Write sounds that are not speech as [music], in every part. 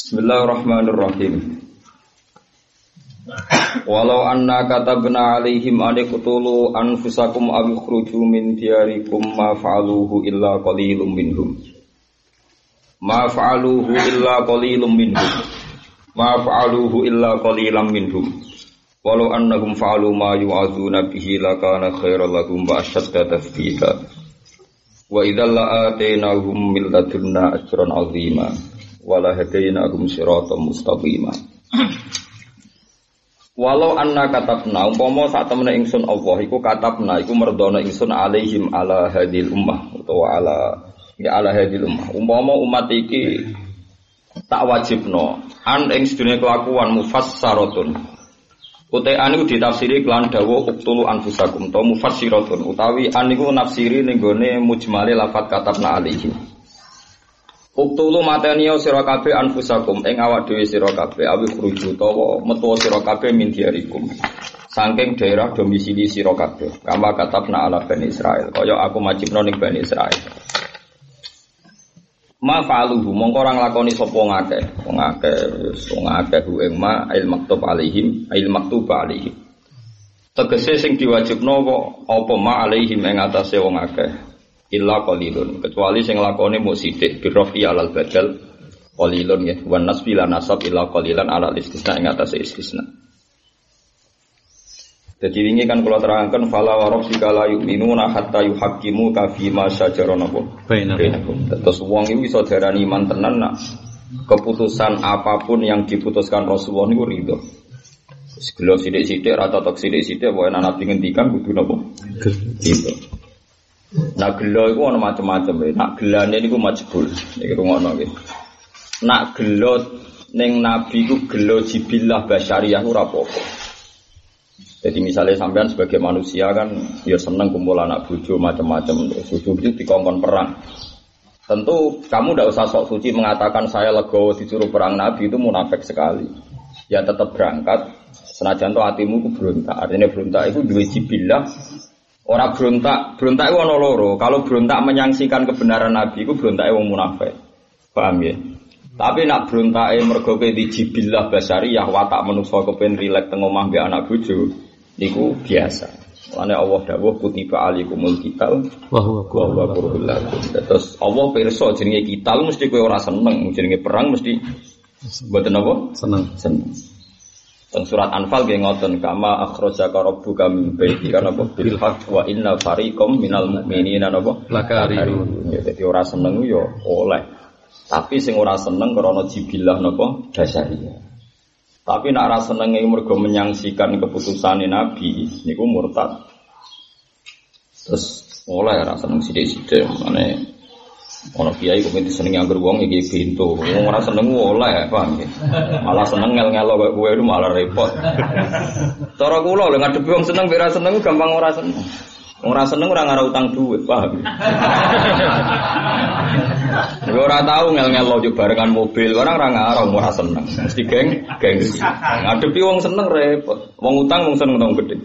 Bismillahirrahmanirrahim. Walau anna katabna alaihim an iqtulu anfusakum aw ikhruju min diyarikum ma fa'aluhu illa qalilum minhum. Ma fa'aluhu illa qalilum minhum. Ma fa'aluhu illa qalilam minhum. Walau annahum fa'alu ma yu'adzuna bihi lakana khairan lahum wa ashadda tathbita. Wa idzal la'atainahum min ladunna ajran 'azima wa la hadainahum siratan mustaqima. Walau anna katabna umpama sak temene ingsun Allah iku katabna iku merdono ingsun alaihim ala hadil ummah utawa ala ya ala hadil ummah. Umpama umat iki tak wajibno an ing sedune kelakuan mufassaratun. Utai an ditafsiri kelan dawa uktulu anfusakum to mufassiratun utawi an iku nafsiri ning gone mujmale lafat katabna alaihim. Uktulu mateniyo sira kabeh anfusakum ing awak dhewe sira awi khruju utawa metu sira kabeh min diarikum. Saking daerah domisili sira kabeh. Kama katabna ala Bani Israel. Kaya aku majibno ning Bani Israel. Ma fa'aluhu mongko ora nglakoni sapa ngakeh. Wong akeh wong akeh ing ma il maktub alaihim, il maktub alaihim. Tegese sing diwajibno apa ma alaihim ing atase wong akeh illa qalilun kecuali sing lakone muk sithik birrafi alal badal qalilun ya wan nasbi la nasab illa qalilan ala istisna ing atase istisna jadi ini kan kalau terangkan fala wa rabbika la yu'minuna hatta yuhaqqimu ka fi ma syajara bainakum. Terus wong iku iso darani iman tenan nak keputusan apa pun yang diputuskan Rasulullah niku ridho. Segelo sithik-sithik rata tok sithik-sithik wae nabi ngendikan kudu napa? Ridho. Nak gelo iku ana macam-macam ya. Nak gelane niku majbul. Iki rungokno nggih. Nak gelo ning nabi ku gelo jibillah basyariah ora apa-apa. Jadi misalnya sampean sebagai manusia kan ya seneng kumpul anak bojo macam-macam. Bojo itu dikongkon perang. Tentu kamu tidak usah sok suci mengatakan saya legowo disuruh perang nabi itu munafik sekali. Ya tetap berangkat. Senajan to hatimu ku berontak. Artinya berontak itu dua jibillah Orang berontak, berontak itu ono loro. Kalau berontak menyangsikan kebenaran Nabi itu berontak wong munafik. Paham ya? Tapi nak berontak mergo di jibillah basariyah watak manusa kepen rilek teng omah mbek anak bojo niku biasa. Lane Allah dawuh kutiba alikumul kital wa huwa wa qurul Terus Allah pirsa jenenge kital mesti kowe ora seneng, jenenge perang mesti mboten apa? Seneng. Seneng. Teng surat Anfal nggih ngoten kama akhrajaka rabbuka min baitika napa bil haqq wa inna fariqam minal mu'minina napa lakarihun. Ya dadi ora seneng yo oleh. Tapi sing ora seneng krana jibilah napa dasariyah. Tapi nak ora seneng mergo menyangsikan keputusan Nabi niku murtad. Terus oleh ora seneng sithik-sithik mane Ono kiai kok seneng anggur wong iki pintu. Wong ora seneng oleh, paham ya? Malah seneng ngel-ngelo kok kowe itu malah repot. Cara kula lho ngadepi wong seneng ora seneng gampang ora seneng. Ora seneng ora ngara utang duit, paham ya? Gue ora tau ngel-ngelo yo barengan mobil, orang ora ngara ora seneng. Mesti geng, gengsi. Ngadepi wong seneng repot. Wong utang wong seneng tau gede.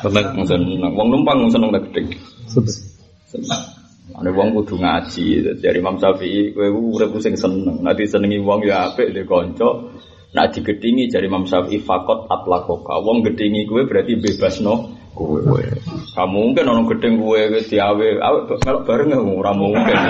Seneng, wong seneng. Wong numpang wong seneng gede. Seneng. Ada wong kudu ngaji dari Imam Syafi'i, kowe urip sing seneng. Nanti senengi wong ya apik de kanca. Nak digedingi dari Imam Syafi'i fakot atlakoka. Wong gedingi kowe berarti bebas no kowe. Kamu mungkin orang gedeng kowe diawe, awe melok bareng ora mungkin. [laughs]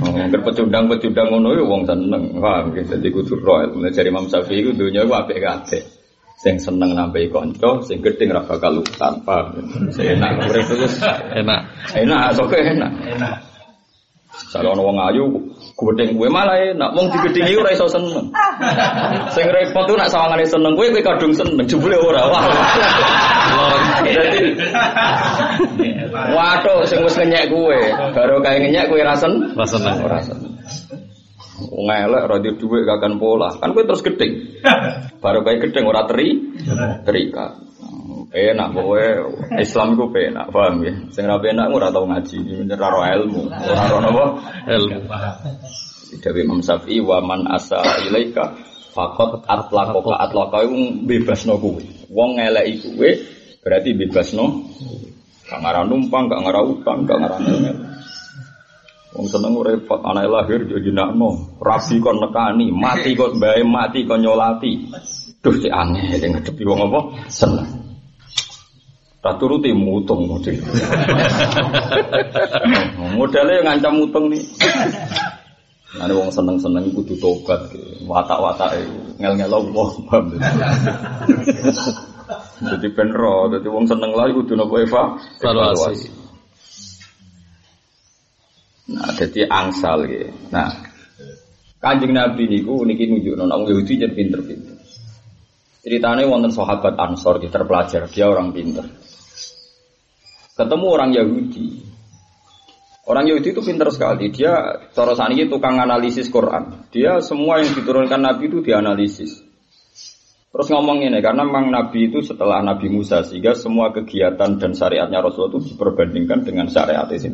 Mungkin pecundang-pecundang ngono ya wong seneng. Paham gitu. Jadi kudu royal. Dari Imam Syafi'i ku dunya ku apik kabeh sing seneng nambahi konco, sing gedhe ora bakal utang, paham? Sing enak urip terus enak. Enak, sok enak. Enak. Kalau ono wong ayu gedeng gue malah enak, wong digedhingi ora iso seneng. Sing repot tuh nak sawangane seneng kowe kowe kadung seneng, jebule ora. Wah. Dadi Waduh sing wis ngenyek kowe, baru kae ngenyek kowe ra seneng. Ra seneng. Ora seneng. Wong elek ora di dhuwit kakan pola. Kan kowe terus gedeng. [laughs] Baru kayak gedeng ora teri terikat. Enak kowe Islam iku penak, paham ya? Sing ora penak ora tau ngaji, ora ro ilmu, ora ro napa? Ilmu. Dewi Imam Syafi'i wa man asa ilaika faqat atlaqa atlaqa iku bebasno kowe. Wong ngeleki kowe berarti bebasno. Gak ngarah numpang, gak ngarah utang, gak ngarah ngel. Wong seneng repot, anak lahir yo jinakno, rabi kon nekani, mati kon bae mati kon nyolati. Duh cek aneh yang ngadepi wong apa? Seneng. Tak turuti mutung model. [laughs] Modelnya ngancam mutung nih. Nanti wong seneng-seneng kudu tobat, watak-watak ngel-ngel Allah, paham. [laughs] Jadi benro, jadi wong seneng lagi kudu nopo Eva, evaluasi. Nah, jadi angsal gitu. Nah, kanjeng Nabi niku niki nunjuk nona Yahudi jadi pinter-pinter. Ceritanya wonten sahabat Ansor, dia terpelajar, dia orang pinter. Ketemu orang Yahudi, Orang Yahudi itu pintar sekali. Dia cara itu tukang analisis Quran. Dia semua yang diturunkan Nabi itu dianalisis. Terus ngomong ini karena memang Nabi itu setelah Nabi Musa sehingga semua kegiatan dan syariatnya Rasul itu diperbandingkan dengan syariat itu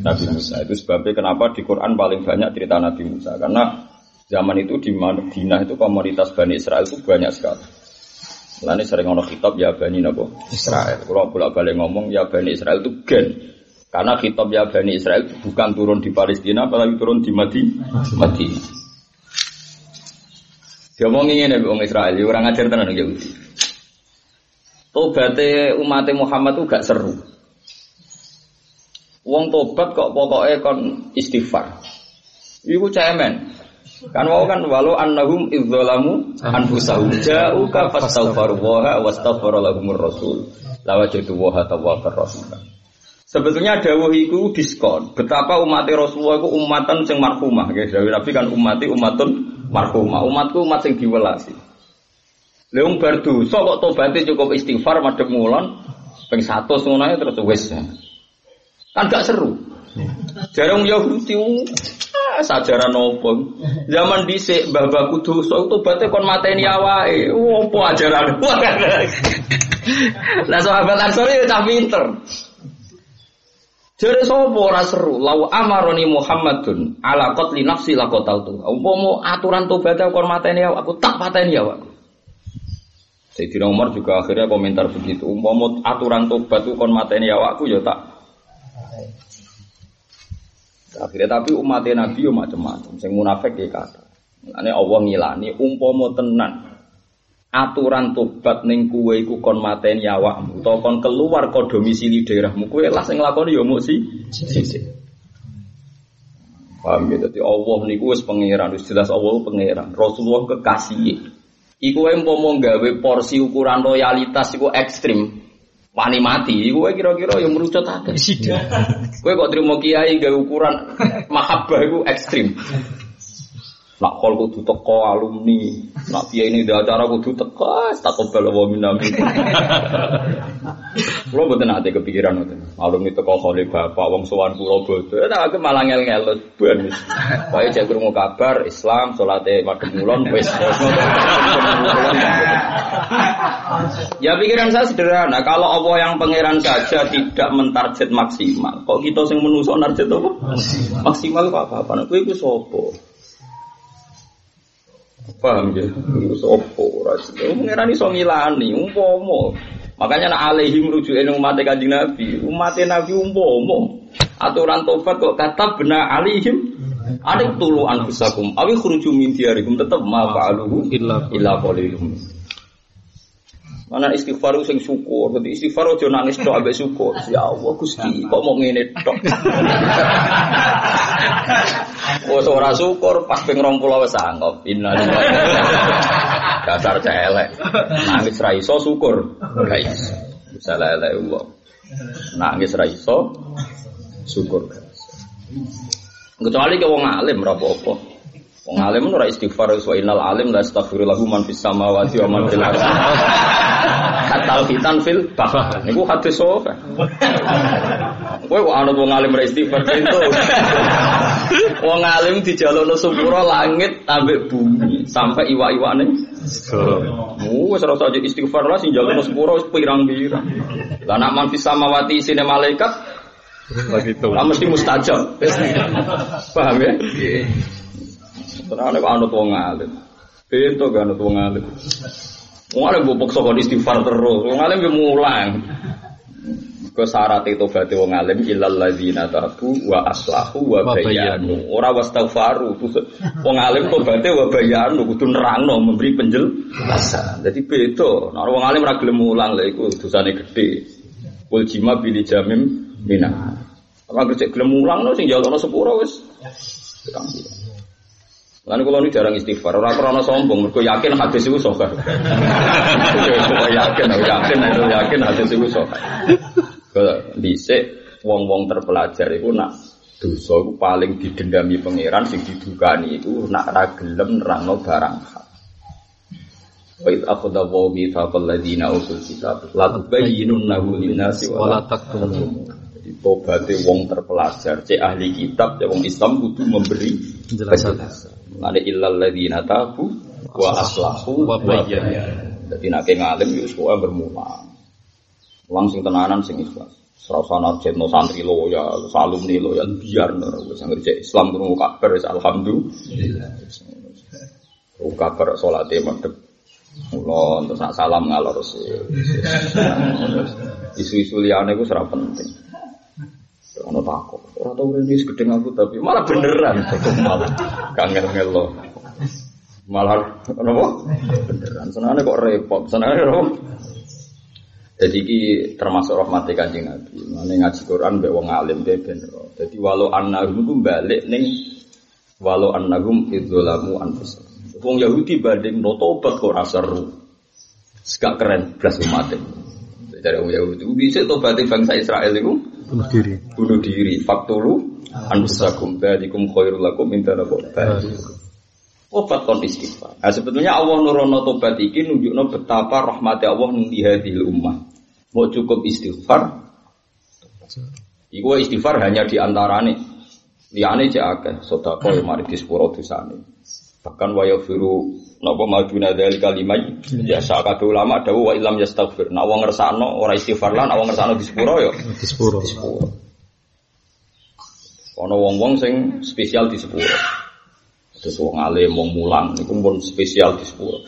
Nabi Musa. Itu sebabnya kenapa di Quran paling banyak cerita Nabi Musa karena zaman itu di Madinah itu komunitas Bani Israel itu banyak sekali. Lalu sering ngono kitab ya Bani Nabo Israel. Kalau bolak balik ngomong ya Bani Israel itu gen karena kitab ya Bani Israel bukan turun di Palestina, apalagi turun di Madinah. Madinah. Dia mau ingin ya orang Israel, orang ajar tenan Yahudi. Tobatnya umat Muhammad itu gak seru. Wong tobat kok pokoknya kon istighfar. Iku cemen. Kan mau kan walau annahum idzalamu anfusahum ja'uka fastaghfiru wa wastaghfara lahumur rasul. Lawajadu wa tawwabur rahim. Sebetulnya dawuh itu diskon. Betapa umat Rasulullah itu umatan sing marhumah. Guys, Dawuh Nabi kan umati umatun marhumah. Umatku umat sing diwelasi. Leung berdu, so kok tobatnya cukup istighfar madhep ngulon ping 100 ngono terus wis. Kan gak seru. Jarang Yahudi ah, sajaran nopo. Zaman dhisik mbah-mbah dosa tobatnya kon mateni awake. Opo ajaran. [laughs] Lah sahabat Ansor ya cah pinter. Jare sapa ora seru, lau amaroni Muhammadun ala qatli nafsi laqataltu. Umpama aturan tobat aku mateni aku tak pateni awakku. Sayyidina Umar juga akhirnya komentar begitu. Umpama aturan tobat ku kon mateni awakku ya tak. Akhirnya tapi umat Nabi yo macam-macam. Sing munafik ya kata. Ane Allah ngilani umpama tenan aturan tobat ning kuwe iku kon mateni awakmu utawa kon keluar ke domisili daerahmu kuwe lah sing nglakoni ya muk si. Paham ya dadi Allah niku wis pangeran, wis jelas Allah pangeran. Rasulullah kekasih. Iku wae umpama gawe porsi ukuran loyalitas iku ekstrim. Wani mati, iku kira-kira yang merucut akeh. Kowe kok trimo kiai gawe ukuran mahabbah iku ekstrim. Nak kol kudu teko alumni, nak piye ini di acara kudu teko, tak kebal wa minami. [laughs] Kulo mboten ate kepikiran. Alumni teko kholi bapak wong sowan kula bodho. Tak aku malah ngel-ngel ben. Pokoke cek krungu kabar Islam salate madhep mulon wis. [laughs] Ya pikiran saya sederhana, kalau Allah yang pangeran saja tidak mentarget maksimal, kok kita sing menusuk target apa? Maksimal kok apa-apa? Kuwi iku sapa? Paham ya? Sopo rasul. Pengiran iso ngilani. Makanya nak alaihi merujuk ini umat kanjeng Nabi. Umat Nabi umpomo. Aturan tobat kok kata benar alihim. Ada tulu anfusakum. Awi khuruju min tetap ma fa'aluhu illa illa. Mana istighfar sing syukur, jadi istighfar aja nangis tok ambek syukur. Ya Allah Gusti, kok mau ngene tok. Wes ora syukur pas ping 20 wis anggap. Innalillahi. Dasar celek. Nangis ra iso syukur. Ra. Bisa lele Allah. Nangis ra iso syukur. Kecuali ke wong alim ra apa-apa. Wong alim ora istighfar wa innal alim la astaghfiru man fis samawati wa man fil ardi. Katal hitan fil bah. Niku hadis sofa. Kowe kok ana wong alim ra istighfar itu. Wong alim dijalukno sepuro langit ambek bumi sampai iwak-iwakne. Oh, ora usah istighfar lah sing jalukno sepuro pirang-pirang. Lah nak man fis samawati sine malaikat begitu. Lah mesti mustajab. Paham ya? Terane kok anut wong alim. Bento gak anut wong alim. Wong alim mbok paksa kon istighfar terus. Wong alim yo mulang. Ke syarat tobat wong alim illal ladzina tabu wa aslahu wa bayanu. Ora wastaghfaru. Wong alim tobaté wa bayanu kudu nerangno memberi penjelasan. Jadi beda. Nek wong alim ora gelem mulang lha iku dosane gedhe. Wal jima bil jamim minah. Apa kerja gelem mulang no sing jalukno sepuro wis. Lalu kalau ini jarang istighfar, orang krono sombong, mereka yakin hadis itu sohar. [laughs] yakin, yakin, yakin hadis itu sohar dhisik wong-wong terpelajar itu nak dosa itu paling didendami pangeran sing didukani itu nak ra gelem nerangno barang hak. Wa id akhadha wa mitsaqal ladzina utul kitab la tubayyinunnahu lin-nasi wa la taktumun. Jadi tobaté wong terpelajar, cek ahli kitab, cek wong Islam kudu memberi penjelasan. Ada illal ladzina tabu wa aslahu wa bayyana. Jadi nak ngalim yo semua bermula langsung tenanan sing ikhlas. Serasana jetno santri lo ya, salumni lo ya biar nara wis ngerti Islam kudu kabar wis alhamdulillah. Ku kabar salate madhep. Mula terus nak salam ngalor sih. Isu-isu liyane ku ora penting. Ono takut. Ora tau rene gedeng aku tapi malah beneran malah kangen ngelo. Malah apa? Beneran. Senane kok repot. Senane apa? Jadi ini termasuk rahmati kanjeng Nabi. Mana ngaji Quran mbek wong alim deh bener. Jadi walau annahum itu balik neng walau annahum idzolamu anfus. Wong Yahudi banding no tobat kok rasa seru. Sekak keren belas umat Dari wong Yahudi bisa tobat bangsa Israel itu bunuh diri. Bunuh diri. Faktulu anfusakum badikum khairul lakum minta nabo. Obat kon istighfar. Nah, sebetulnya Allah nurono tobat iki nunjukno betapa rahmati Allah ning hadil ummah. Mau cukup istighfar. Iku istighfar hanya di antarane. Liyane cek akeh sedekah yang mari di sepuro dosane. Bahkan wa yafiru napa maduna dari kalimai ya sakat ulama dawu wa ilam yastaghfir. Nak wong ngersakno ora istighfar lan wong ngersakno di sepuro ya di sepuro. Di sepuro. Ana wong-wong sing spesial di sepuro. Terus wong alim wong mulang niku pun spesial di sepuro.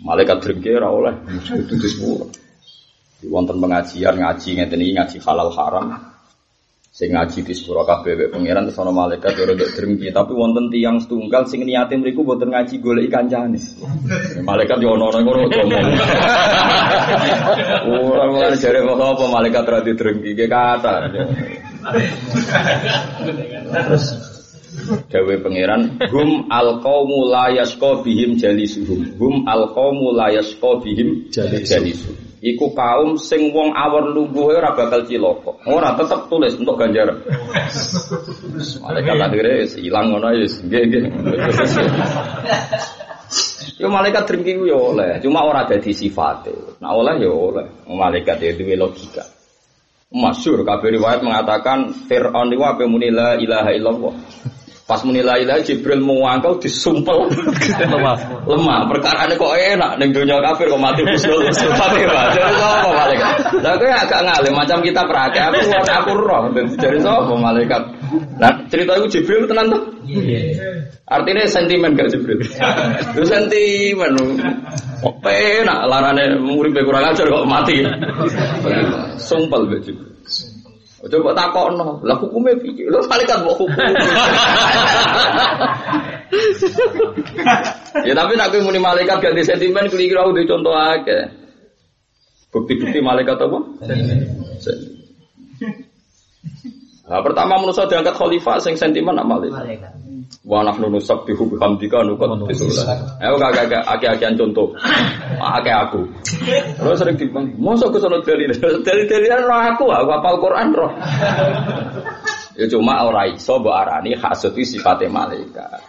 Malaikat drengki ora oleh itu di sepuro. Di wonten pengajian ngaji ngeten iki ngaji halal haram. Sing ngaji di sepuro kabeh pangeran terus ana malaikat ora ndek drengki, tapi wonten tiyang setunggal sing niate mriku mboten ngaji golek kancane. Malaikat yo ono ngono ngomong. Ora ora jare apa malaikat ora ge kata. Terus Dawe pangeran hum al qaumu la yasqa bihim jalisuhum. Hum al qaumu la yasqa bihim jalisuhum. Iku kaum sing wong awor lungguhe ora bakal cilaka. Ora tetep tulis untuk ganjaran. Malaikat akhirnya ilang ngono ya nggih nggih. Yo malaikat drinking yo oleh, cuma ora dadi sifate. Nah oleh yo oleh. Malaikat ya duwe logika. Masyur kabeh riwayat mengatakan Fir'aun itu apa muni la ilaha illallah. Pas menilai lagi Jibril mewangkau disumpel lemah. lemah. Perkara ini kok enak neng dunia kafir kok mati kusnul tapi Jadi apa malaikat? Lah kowe agak ngalim macam kita praktek aku aku roh dari sapa malaikat. Nah, cerita itu Jibril tenan tuh. Artinya sentimen gak Jibril? Itu sentimen. Kok enak larane murid kurang ajar kok mati. Sumpel Jibril. Coba takokno, lah hukumnya piye? Lho malaikat mbok hukum. ya tapi nak kowe muni malaikat gak di sentimen kira-kira udah contoh aja. Bukti-bukti malaikat apa? Nah, pertama menurut saya diangkat khalifah sing sentimen nak malaikat. Wa nahnu nusabbihu bihamdika nuqaddisullah. Ayo kagak akeh-akehan contoh. Akeh aku. Terus sering dibang, mosok ke sono dalil. [laughs] Dalil-dalilan roh aku, aku hafal Quran roh. Ya cuma ora iso mbok arani hasud iki sifate malaikat.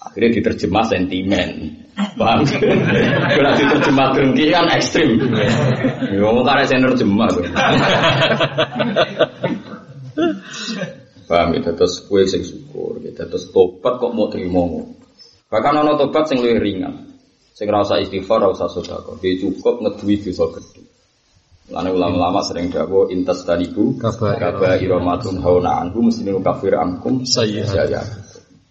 Akhirnya diterjemah sentimen. Paham? [laughs] Kalau diterjemah dengki kan ekstrim. Ya mau karena saya nerjemah. [laughs] Paham ya, terus kue sing syukur, gitu. terus tobat kok mau terima Bahkan ono tobat sing lebih ringan, sing rasa istighfar, rasa sodako, dia cukup ngedui dosa gede. Lalu ulama-ulama sering dawo intas tadiku kaba iromatun hauna anhu mesti kafir angkum saya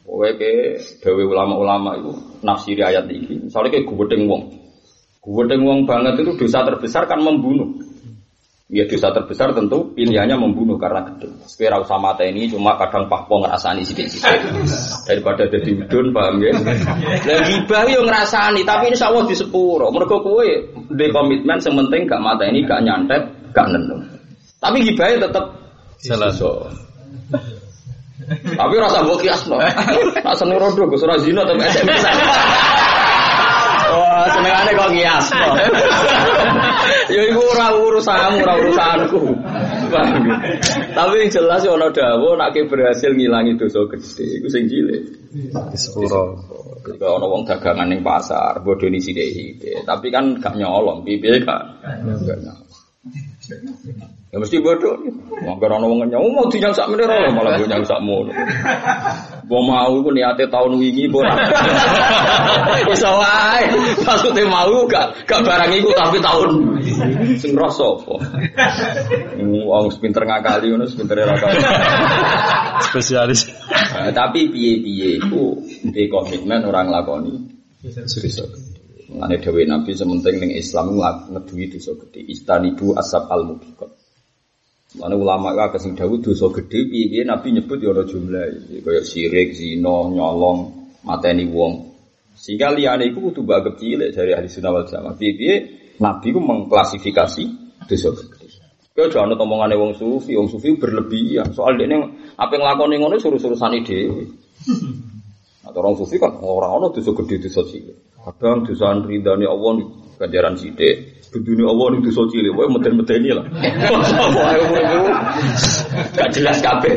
Kowe ke dawe ulama-ulama itu nafsiri ayat ini. Misalnya kayak gudeng wong, gudeng wong banget itu dosa terbesar kan membunuh. Ya dosa terbesar tentu pilihannya membunuh karena gede. Sepira usah mata ini cuma kadang pahpo ngerasani sidik-sidik. Daripada jadi udun paham ya. Dan gibah yo ngerasani tapi insya Allah di sepuro. Mereka kue di komitmen sementing gak mata ini gak nyantet gak nendung. Tapi gibahnya tetap selesai. Tapi rasa gue kiasno. Rasa nurodo gue surah zina tapi SMS. Wah, senengane kok ngias. ya iku ora urusanmu, ora urusanku. Tapi yang jelas ya ana dawuh nek berhasil ngilangi dosa gede iku sing cilik. Sepuro. Ketika ana wong dagangan ning pasar, bodoni sithik-sithik. Tapi kan gak nyolong, piye kan. Gak nyolong. Ya mesti bodoh. Manggar ana wong nyong mau dinyang sak meneh ora malah gue nyang sak mono. Gua mau iku niate tahun wingi apa ora. Iso wae. Maksude mau gak gak barang iku tapi tahun sing rasa apa. Wong pinter ngakali ngono pinter ora Spesialis. Nah, tapi piye-piye iku ndek komitmen orang lakoni. Mengenai Dewi Nabi sementing ning Islam ngeduwi dosa gede. Istanibu asap al mubiqat. Mana ulama itu sing Dawud dosa gede, piye Nabi nyebut ya ada jumlah, kayak sirik, zino, nyolong, mateni wong. Sehingga liane itu kudu bagep cilik dari ahli sunnah wal jamaah. Piye Nabi itu mengklasifikasi dosa gede. Kau jangan omongannya wong sufi, wong sufi berlebihan. Soal ini apa yang lakoni ngono suruh-suruh ide. Atau orang sufi kan orang-orang dosa gede dosa cilik. Kadang dosa ridhani Allah ganjaran sidik. Dunia Allah nih dosa cilik, wae meten-meteni lah. Gak jelas kabeh.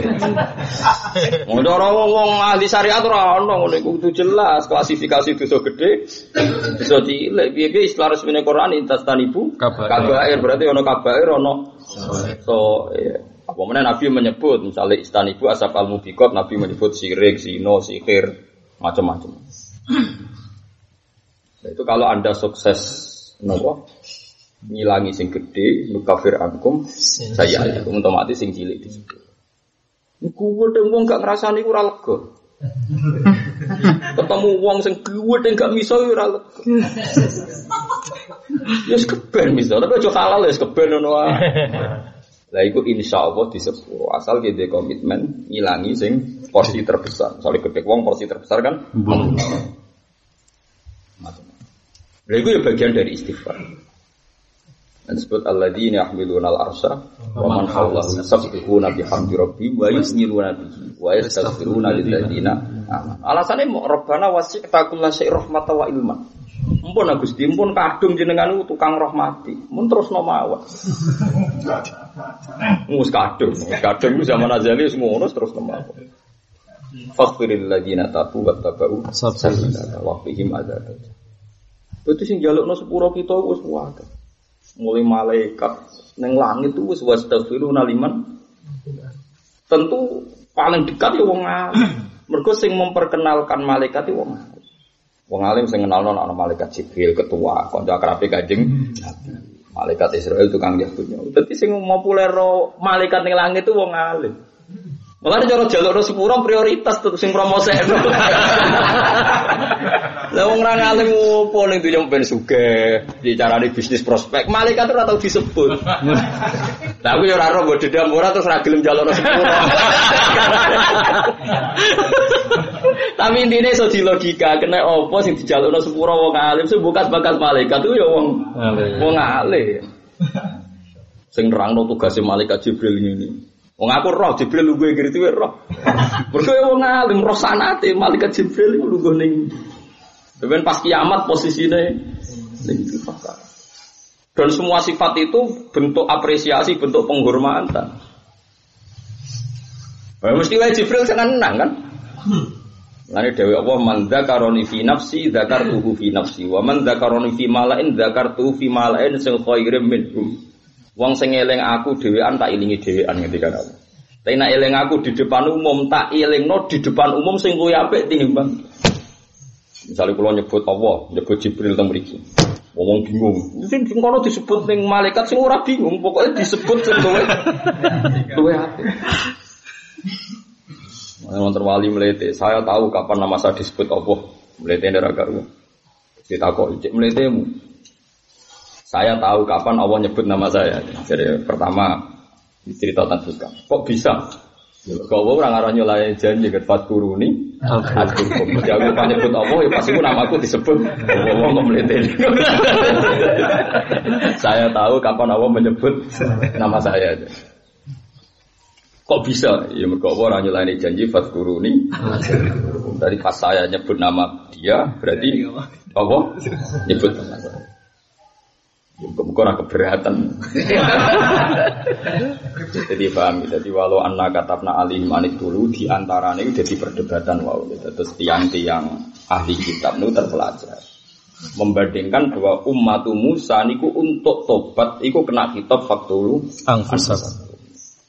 Ngono ora wong ahli syariat ora ono ngono iku kudu jelas klasifikasi dosa gede, dosa cilik. Piye-piye istilah resmine Quran intas tanibu kabair berarti ono kabair ono so iya. Apa mana Nabi menyebut misalnya istanibu asap al mubikot Nabi menyebut sirik, sino, sihir, macam-macam. Nah, itu kalau anda sukses nopo ngilangi sing gede nukafir ankum saya alaikum otomatis sing cilik di situ. Niku wedeng wong gak ngrasani ora lega. Ketemu wong sing gedhe gak miso ora lega. Ya keben miso, tapi aja halal ya keben ngono wae. Lah iku insya Allah di sepuluh asal kita komitmen ngilangi sing porsi terbesar. Soalnya gede wong porsi terbesar kan. Nah, itu ya bagian dari istighfar. Disebut alladzina yahmiluna al-arsha wa man hawlahu yusabbihuna bihamdi rabbihim wa yusniluna bihi wa yastaghfiruna lil ladzina Alasannya mau rabbana wasi'ta kullasyai rahmata wa ilma. Mumpun Gusti, mumpun kadung jenengan tukang rahmati. Mun terus no mawon. Mus kadung, kadung zaman azali semua terus no mawon. Faghfiril ladzina tabu wa tabau sabila wa fihim adzab. Itu sing jalukno sepuro kita wis wae. Mulai malaikat neng langit itu wis wastaghfiruna liman. Tentu paling dekat ya wong alim. [clears throat] Mergo sing memperkenalkan malaikat itu wong alim. Wong alim sing kenalno ana malaikat Jibril ketua, kanca akrabe Kanjeng Malaikat Israel tukang Yahudnya. Dadi sing populer malaikat ning langit itu wong alim. Malah cara jalur sepuro prioritas tuh sing promosi. [laughs] Lah wong ra ngalim opo ning dunya ben sugih, dicarani bisnis prospek, malaikat ora tau disebut. [laughs] Lah aku ya ora ora mbok dedam ora terus ra gelem sepuro. [laughs] Tapi intinya iso di logika, kena opo sing dijalukno sepuro wong alim, sing bukas bakat malaikat itu ya wong wong alim. Sing nerangno tugasnya malaikat Jibril ini. Wong aku roh Jibril lu gue gitu roh. Mergo wong alim roh sanate malaikat Jibril iku lu ning. Ben pas kiamat posisinya ning Dan semua sifat itu bentuk apresiasi, bentuk penghormatan. Nah, mesti wae Jibril seneng kan? Lani dewi Allah man dzakaroni fi nafsi tuhu fi nafsi wa man dzakaroni fi malain tuhu fi malain sing khairim minhum. Wong sing eling aku dhewean tak ilingi dhewean ketika aku. Tapi nak eling aku di depan umum tak no di depan umum sing luwih apik tinimbang. Misalnya kalau nyebut Allah, nyebut Jibril teng mriki. Ngomong bingung. Mungkin sing kono disebut ning malaikat sing ora bingung, pokoknya disebut sing luwih [laughs] luwih apik. Mana terwali melete, saya tahu kapan nama saya disebut Allah. Melete ini raga Kita kok cek meletemu. Saya tahu kapan Allah nyebut nama saya. Jadi pertama cerita tentang Kok bisa? Kau orang arah nyulai janji ke fat kuruni, aku Jadi aku nyebut Allah, ya pasti nama aku disebut. Allah nggak melihat [laughs] Saya tahu kapan Allah menyebut nama saya. Kok bisa? Ya mereka orang nyulai janji fat kuruni. Dari pas saya nyebut nama dia, berarti Allah nyebut nama saya. Bukan keberatan. jadi paham, jadi walau anak katabna alih manik dulu di antara ini jadi perdebatan wow. Terus tiang-tiang ahli kitab itu terpelajar. Membandingkan bahwa umat Musa niku untuk tobat, iku kena kitab faktulu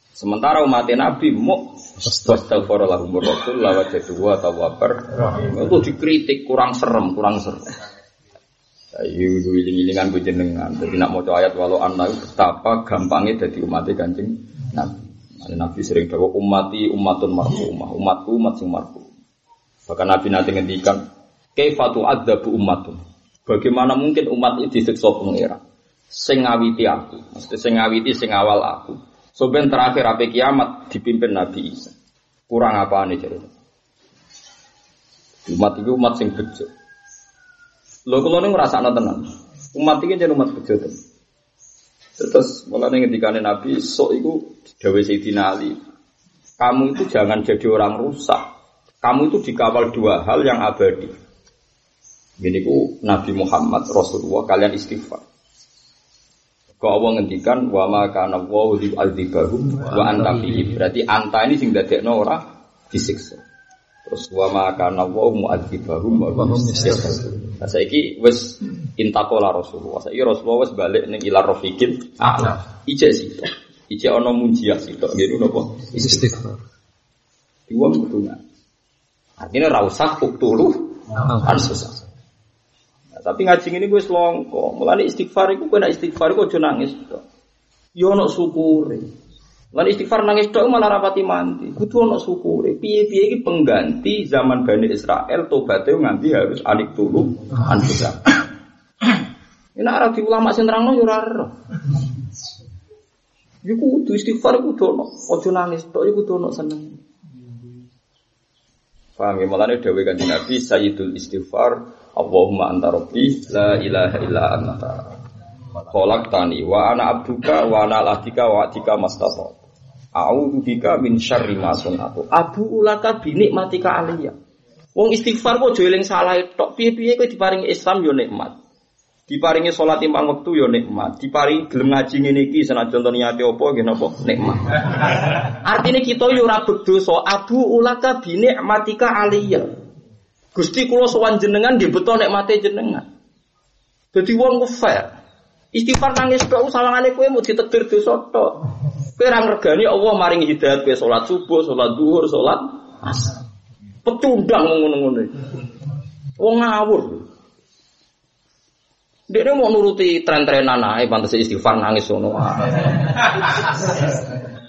Sementara umat Nabi mau Astagfirullahaladzim Rasul lawat jadwa atau wabar Itu dikritik kurang serem, kurang serem Ayo wiling-wilingan jenengan. Jadi nak mau ayat walau anak betapa gampangnya jadi umatnya kancing Nabi. Nabi sering bawa umati umatun marfumah, umatku umat sing marfu. Bahkan Nabi nanti ngendikan, kaifatu bu umatun. Bagaimana mungkin umat ini disiksa pengira? Sing ngawiti aku, mesti sing ngawiti sing awal aku. Soben terakhir apa kiamat dipimpin Nabi Isa. Kurang apa nih cerita? Umat itu umat sing bejo. Lo kalau nih ngerasa tenan. Umat ini jadi umat bejo Terus mulai ketika Nabi sok itu Dewi Sayyidina Ali. Kamu itu jangan jadi orang rusak. Kamu itu dikawal dua hal yang abadi. Ini ku Nabi Muhammad Rasulullah kalian istighfar. Kau Allah ngendikan wa ma kana wa li wa anta Berarti anta ini sing dadekno ora disiksa. Terus wa ma kana wa mu'adzibahum wa hum Nah saiki wis intakola Rasulullah. Saiki Rasulullah wis balik ning ilar rafiqin a'la. Ije sito. Ije ana munjiah sito. Ngene napa? Istighfar. Dua betulnya. Artinya ra usah uktulu kan susah. Nah, tapi ngaji ini gue selongko. Mulane istighfar kowe nek istighfar aja nangis. Yo ono syukure. Lan istighfar nangis tok malah rapati mandi. Kudu ana syukure. Piye-piye iki pengganti zaman Bani Israel tobaté nganti harus alik tulu anfusa. Ini arah di ulama sing nerangno yo ora ero. Iku kudu istighfar kudu ono. Aja nangis tok iku kudu ono seneng. Paham ya malane dawuh Kanjeng Nabi Sayyidul Istighfar Allahumma anta rabbi la ilaha illa anta. Kolak tani wa ana abduka wa ana latika wa atika. A'udzu bika min syarri ma sunatu. Abu ulaka bi nikmatika aliyah. Wong istighfar kok aja eling salah tok. Piye-piye kowe diparingi Islam yo nikmat. Diparingi salat lima wektu yo nikmat. Diparingi gelem ngaji ngene iki senajan to niate apa nggih napa nikmat. [laughs] Artinya kita yo ora berdosa. Abu ulaka bi nikmatika aliyah. Gusti kula sowan jenengan nggih beto nikmate jenengan. Dadi wong ku fair. Istighfar nangis tok sawangane kowe mau ditetir dosa tok. Kowe ora ngregani Allah maring hidayat kowe subuh, salat duhur, salat asar. Pecundang ngono-ngono. Wong ngawur. Dia mau nuruti tren-trenan ae pantes istighfar nangis ngono.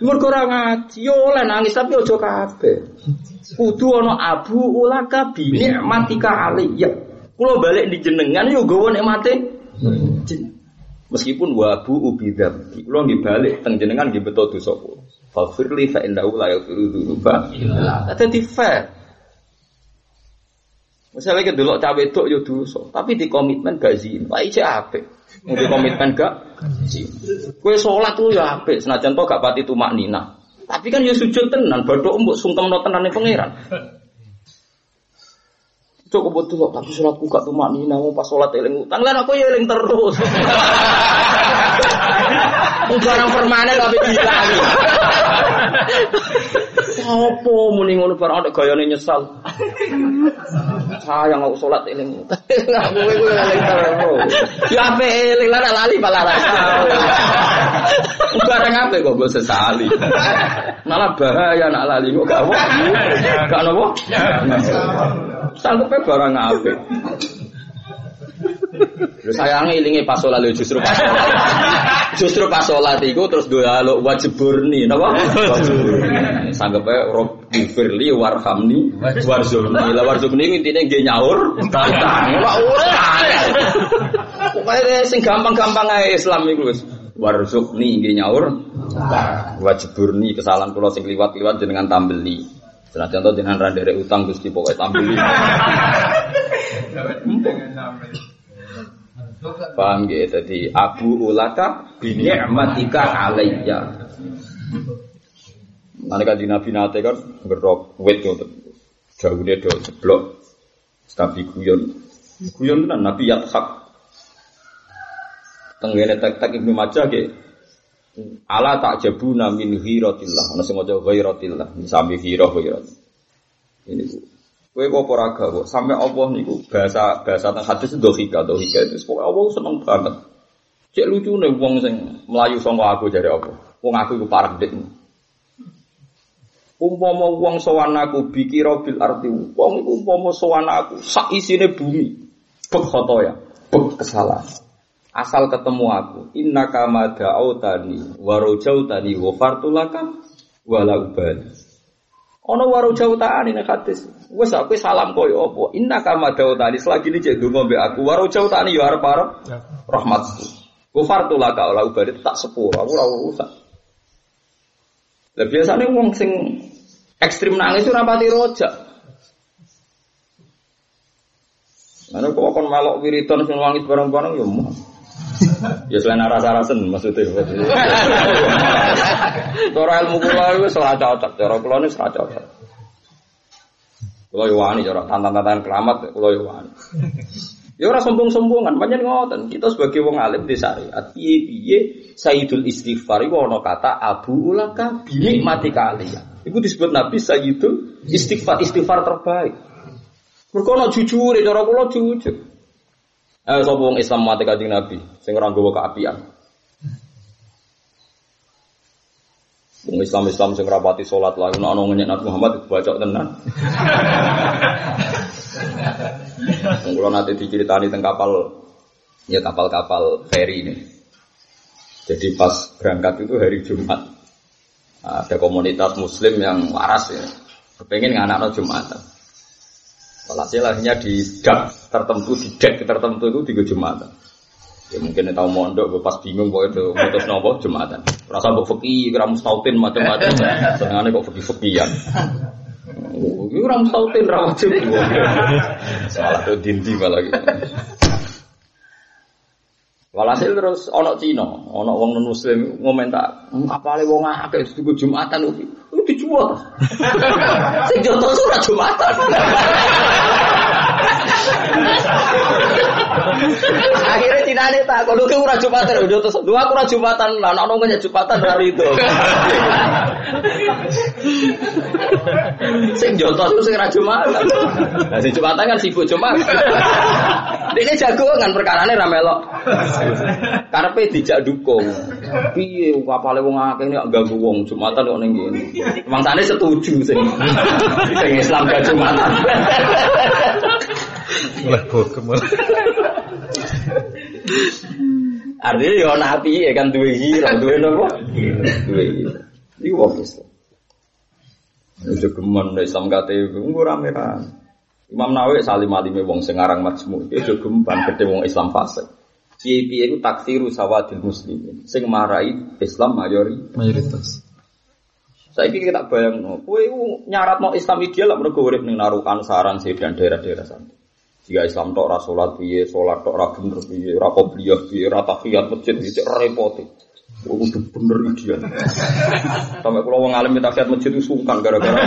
Mergo ora ngaji, yo oleh nangis tapi aja kabeh. Kudu ana abu ulaka bi nikmatika aliyya. Kulo balik di jenengan yo gawa nikmate. Meskipun wabu ubi dzambi, kula nggih balik teng jenengan nggih beto dosa kula. Faghfirli fa innahu la yaghfiru dzunuba illa Dadi fair. Misalnya kita dulu cawe itu yo dosa, tapi di komitmen gak zina. Wah iki apik. Mau di komitmen gak zina. Kue sholat lu ya apik, senajan to gak pati tumak nina. Tapi kan yo sujud tenan, badok mbok sungkem no tenan pangeran. Cukup betul kok, tapi sholatku gak tuh nina, mau pas sholat eling utang, lan aku ya eling terus. [laughs] Barang permanen tapi bisa. [laughs] Apa muni ngono barang ada gayane nyesal. Sayang aku sholat eling kowe eling terus. Ya ape eling lan lali malah rasa. Barang apa kok gue sesali. Malah bahaya nak lali kok gak apa. Gak apa. Sanggupnya barang apa? Lu sayangnya ilingi pas lalu justru pas [laughs] Justru pas sholat itu terus doa lo wajib burni, napa? Wajib Sanggep ae rob firli warhamni warzurni. Lah warzurni intine nggih nyaur. Ora Pokoknya sing gampang-gampang ae Islam iku wis. Warzukni nggih nyaur. Wajib burni kesalahan kula sing liwat-liwat jenengan tambeli. Senajan to jenengan ra utang Gusti pokoke tambeli. [laughs] Paham gitu? Jadi Abu Ulaka bini'matika alayya. Nanti kan di Nabi Nate kan berok wet gitu. Jauh dia do seblok. Tapi guyon. Guyon kan Nabi Yathak. Tenggene tek-tek Ibnu Majah ke. Ala tak jabuna min hiratillah. Ana sing maca ghairatillah. Sami hira ghairat. Ini. Kue kok ora kok sampai Allah niku bahasa bahasa teng hadis dohika dohika itu pokoknya Allah seneng banget. Cek lucu nih wong sing melayu sangka aku jadi apa? Wong aku iku parah dik. Umpama wong sowan aku bikira bil arti wong iku umpama sowan aku sak isine bumi. Bek ya, bek kesalahan. Asal ketemu aku, inna kama da'autani wa rajautani wa fartulakam wala ubali. Ono waru jauh taan ini hadis. Wes aku salam koyo apa? Inna kama jauh tadi selagi ini cek dungo be aku. Waru jauh taan yo arep arep rahmatku. Gufar tuh lah kau lau tak sepuluh. Aku lau rusak. Lah biasanya wong sing ekstrim nangis itu rapati rojak. Mana kok kon melok wiridan sing wangi bareng-bareng ya mau. Ya selain rasa rasen maksudnya. Cara ilmu kula wis ora cocok, cara kula wis ora cocok. Kula yo wani cara tantan-tantan keramat kula yo wani. Ya ora sombong-sombongan, pancen ngoten. Kita sebagai wong alim di syariat, piye-piye Sayyidul Istighfar iku ana kata Abu Ulaka bi mati kalian. Iku disebut Nabi Sayyidul Istighfar, istighfar terbaik. Mergo ana jujur, cara kula jujur. Eh sapa wong Islam mati kanjeng Nabi sing ora nggawa keapian. Wong Islam Islam sing rapati salat lalu nek ana ngenyek Nabi Muhammad baca tenan. [laughs] Wong kula nate diceritani teng kapal ya kapal-kapal ferry ini. Jadi pas berangkat itu hari Jumat. Ada komunitas muslim yang waras ya. Kepengen nganak Jumatan. Walhasil akhirnya di dak tertentu, di dek tertentu itu di Jumatan. Ya mungkin tahu mondok, pas bingung kok itu mutus nopo Jumatan. Rasa kok fakih, kira mustautin macam-macam. Senengane kok fakih-fakihan. Ini orang mustautin ra wajib. [laughs] Salah tuh dinti malah gitu. Walhasil terus ono Cina, ono wong non muslim ngomentar, apa le wong akeh itu Jumatan itu dijual. [laughs] Sing joto surat Jumatan. Akhirnya Cina ini tak, kalau ke ora Jumatan, udah terus dua ora Jumatan, lah ono ngene Jumatan hari itu. Sing joto itu sing ora Jumatan. Nah sing Jumatan kan sibuk Jumat. Ini jago kan perkara ini ramelok. Karena dijak dukung. Piye kapale wong akeh nek ganggu wong Jumatan kok ning kene. Mangsane setuju sing. Sing Islam gak Jumatan. Mulai bokem. Artinya ya nabi ya kan duwe hira, duwe nopo? Duwe hira. Iki wong Islam. Jogeman Islam kate nggo rame-rame. Imam Nawawi salim alime wong sing aran majmu. Iki jogeman gede wong Islam fasik. Piye-piye iku taksiru sawadil muslimin. Sing marai Islam mayori mayoritas. Saiki kita bayang no, kowe nyarat no Islam ideal lah mergo urip ning narukan sarang dan daerah-daerah sana. Jika Islam tok ora salat piye, salat tok ora bener piye, ora qobliyah piye, ora tahiyat masjid iki repot. Kudu bener ideal. [laughs] Sampai kalau wong alim tahiyat masjid itu sungkan gara-gara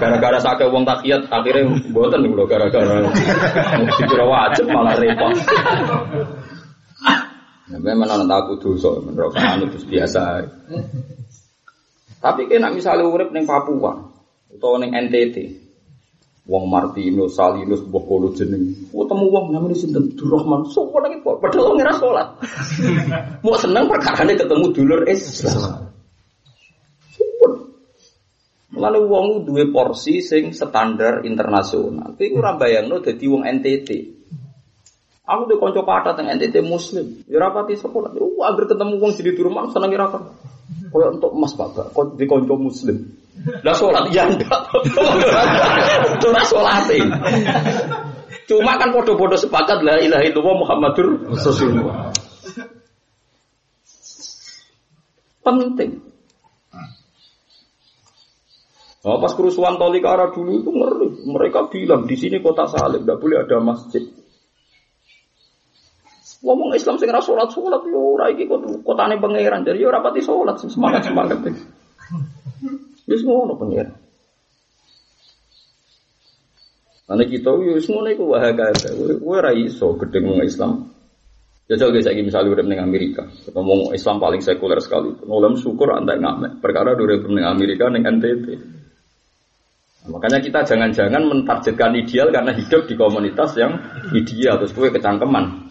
gara-gara sakit wong tahiyat akhirnya mboten lho gara-gara [laughs] dikira wajib malah repot. [laughs] Nah, memang anak aku dosa, menurut anu itu biasa. Tapi kena misalnya urip neng Papua atau neng NTT, Wong Martino, Salinus, buah kolo jeneng. Oh temu wong namanya sinten Durrahman. Sopo lagi kok padahal wong ngira salat. [laughs] Mau seneng perkara ketemu dulur Islam. Lalu wong duwe porsi sing standar internasional. Tapi ora bayangno dadi wong NTT. Aku tuh konco patah tengah NTT muslim. Ya rapati sekolah. Uh, agar ketemu wong jadi di rumah seneng kira kan. Koyo untuk emas bapak, di konco muslim. Lah sholat ya enggak. Ora sholat Cuma kan podo-podo sepakat la ilaha illallah Muhammadur Rasulullah. Penting. Nah, pas kerusuhan Tolika arah dulu itu ngeri. Mereka bilang di sini kota Salib tidak boleh ada masjid. Ngomong Islam sing ora salat salat yo ora iki kotane pangeran. Jadi yo ora pati salat semangat semangat. [laughs] Wis ngono pangeran. Ane kita wis ngono iku wae kae. Kowe ora iso gedeng wong Islam. Jajal guys, lagi misalnya udah meneng Amerika, ngomong Islam paling sekuler sekali. Ngolam syukur anda ngamek. Perkara udah Amerika neng NTT. Makanya kita jangan-jangan mentargetkan ideal karena hidup di komunitas yang ideal terus kue kecangkeman.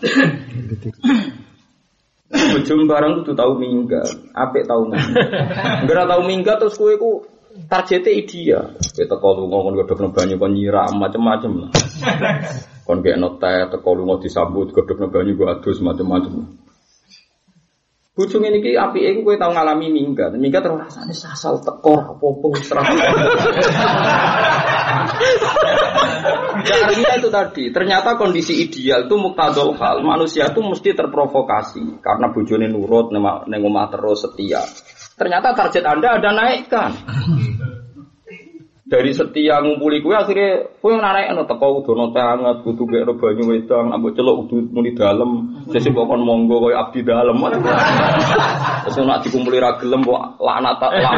Ujung barang itu tahu minggat, apik tahu minggat. Enggak tahu minggat terus kue ku targetnya ideal. Kita kalau ngomong godok banyu kon nyiram macam-macam. Kon kayak notet, kalau mau disambut godok banyu gua adus macam-macam. Bujung ini ki api aku gue tau ngalami minggat, minggat terus rasanya sasal tekor apa-apa Caranya itu tadi, ternyata kondisi ideal itu muktadol hal, manusia itu mesti terprovokasi karena bujuni nurut, nengomah terus setia. Ternyata target anda ada naikkan dari setia ngumpuli kue akhirnya kue narik anu teko udono teh hangat kudu gak banyu wedang ambek celok udah muni dalam sesi pokon monggo kue abdi dalam terus nak dikumpuli ra gelem kok laknat laknat.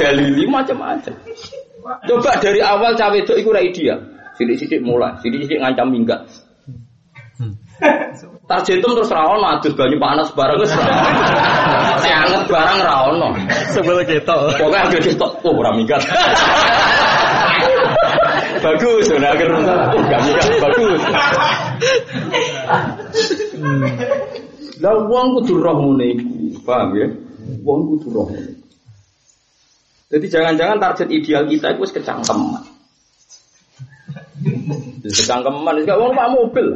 Dalili macam-macam coba dari awal cawe itu iku ra ideal. Sidik-sidik mulai sidik-sidik ngancam minggat Tarjetum terus rawon adus banyu panas bareng wis. Anget barang ra ono. Sebelum ketok. Pokoke agak ketok oh ora minggat. bagus, udah akhir oh gak minggat bagus. Lah wong kudu roh ngene iku, paham ya? Wong kudu roh. Jadi jangan-jangan target ideal kita itu kecangkeman. Kecangkeman, itu wong pak mobil.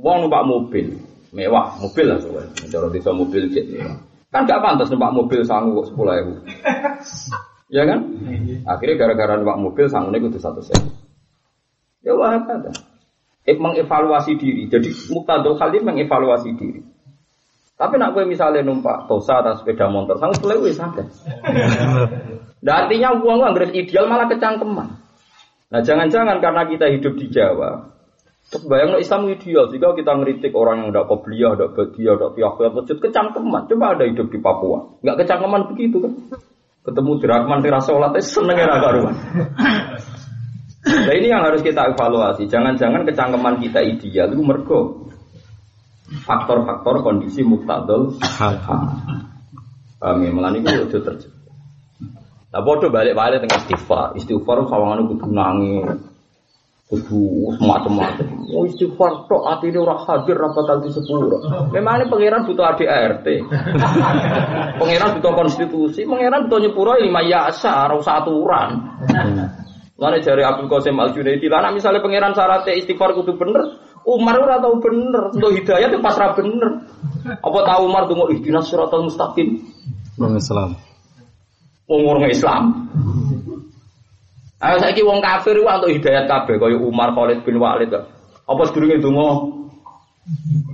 Wong numpak mobil mewah, mobil lah soalnya. Cara bisa mobil jet Kan gak pantas numpak mobil sangu kok sepuluh ribu. [laughs] ya kan? Akhirnya gara-gara numpak mobil sangunya kudu satu sen. Ya wah ada. Eh, mengevaluasi diri. Jadi muktadul khalif mengevaluasi diri. Tapi nak gue misalnya numpak tosa atau sepeda motor, sangu sepuluh ribu sadar. [laughs] Nah, artinya uang uang ideal malah kecangkeman. Nah jangan-jangan karena kita hidup di Jawa, Terus bayang Islam ideal jika kita ngeritik orang yang tidak kobliyah, tidak badia, tidak tiakhir, masjid kecangkeman. Coba ada hidup di Papua, nggak kecangkeman begitu kan? Ketemu dirahman tira sholat, seneng ya karuan. [coughs] Nah ini yang harus kita evaluasi. Jangan-jangan kecangkeman kita ideal itu mergo faktor-faktor kondisi muktadol. Kami melani itu terjadi. Nah bodoh balik-balik dengan istighfar. Istighfar sawangan itu nangis kudu macam-macam. Oh istighfar tok ini orang hadir ra bakal disepuro. Memang ini pangeran butuh ADRT. [laughs] pangeran butuh konstitusi, pangeran butuh nyepuro lima yasa, ora usah aturan. Lalu dari Abdul Qasim Al Junaidi, lah misalnya pangeran syaratnya istighfar kudu bener, Umar ora tau bener, untuk hidayah itu pasrah bener. Apa tahu Umar tunggu ihdinas siratal mustaqim? Islam. Umur Islam. Ayo saiki wong kafir ku untuk hidayat kabeh kaya Umar Khalid bin Walid. Apa sedurunge donga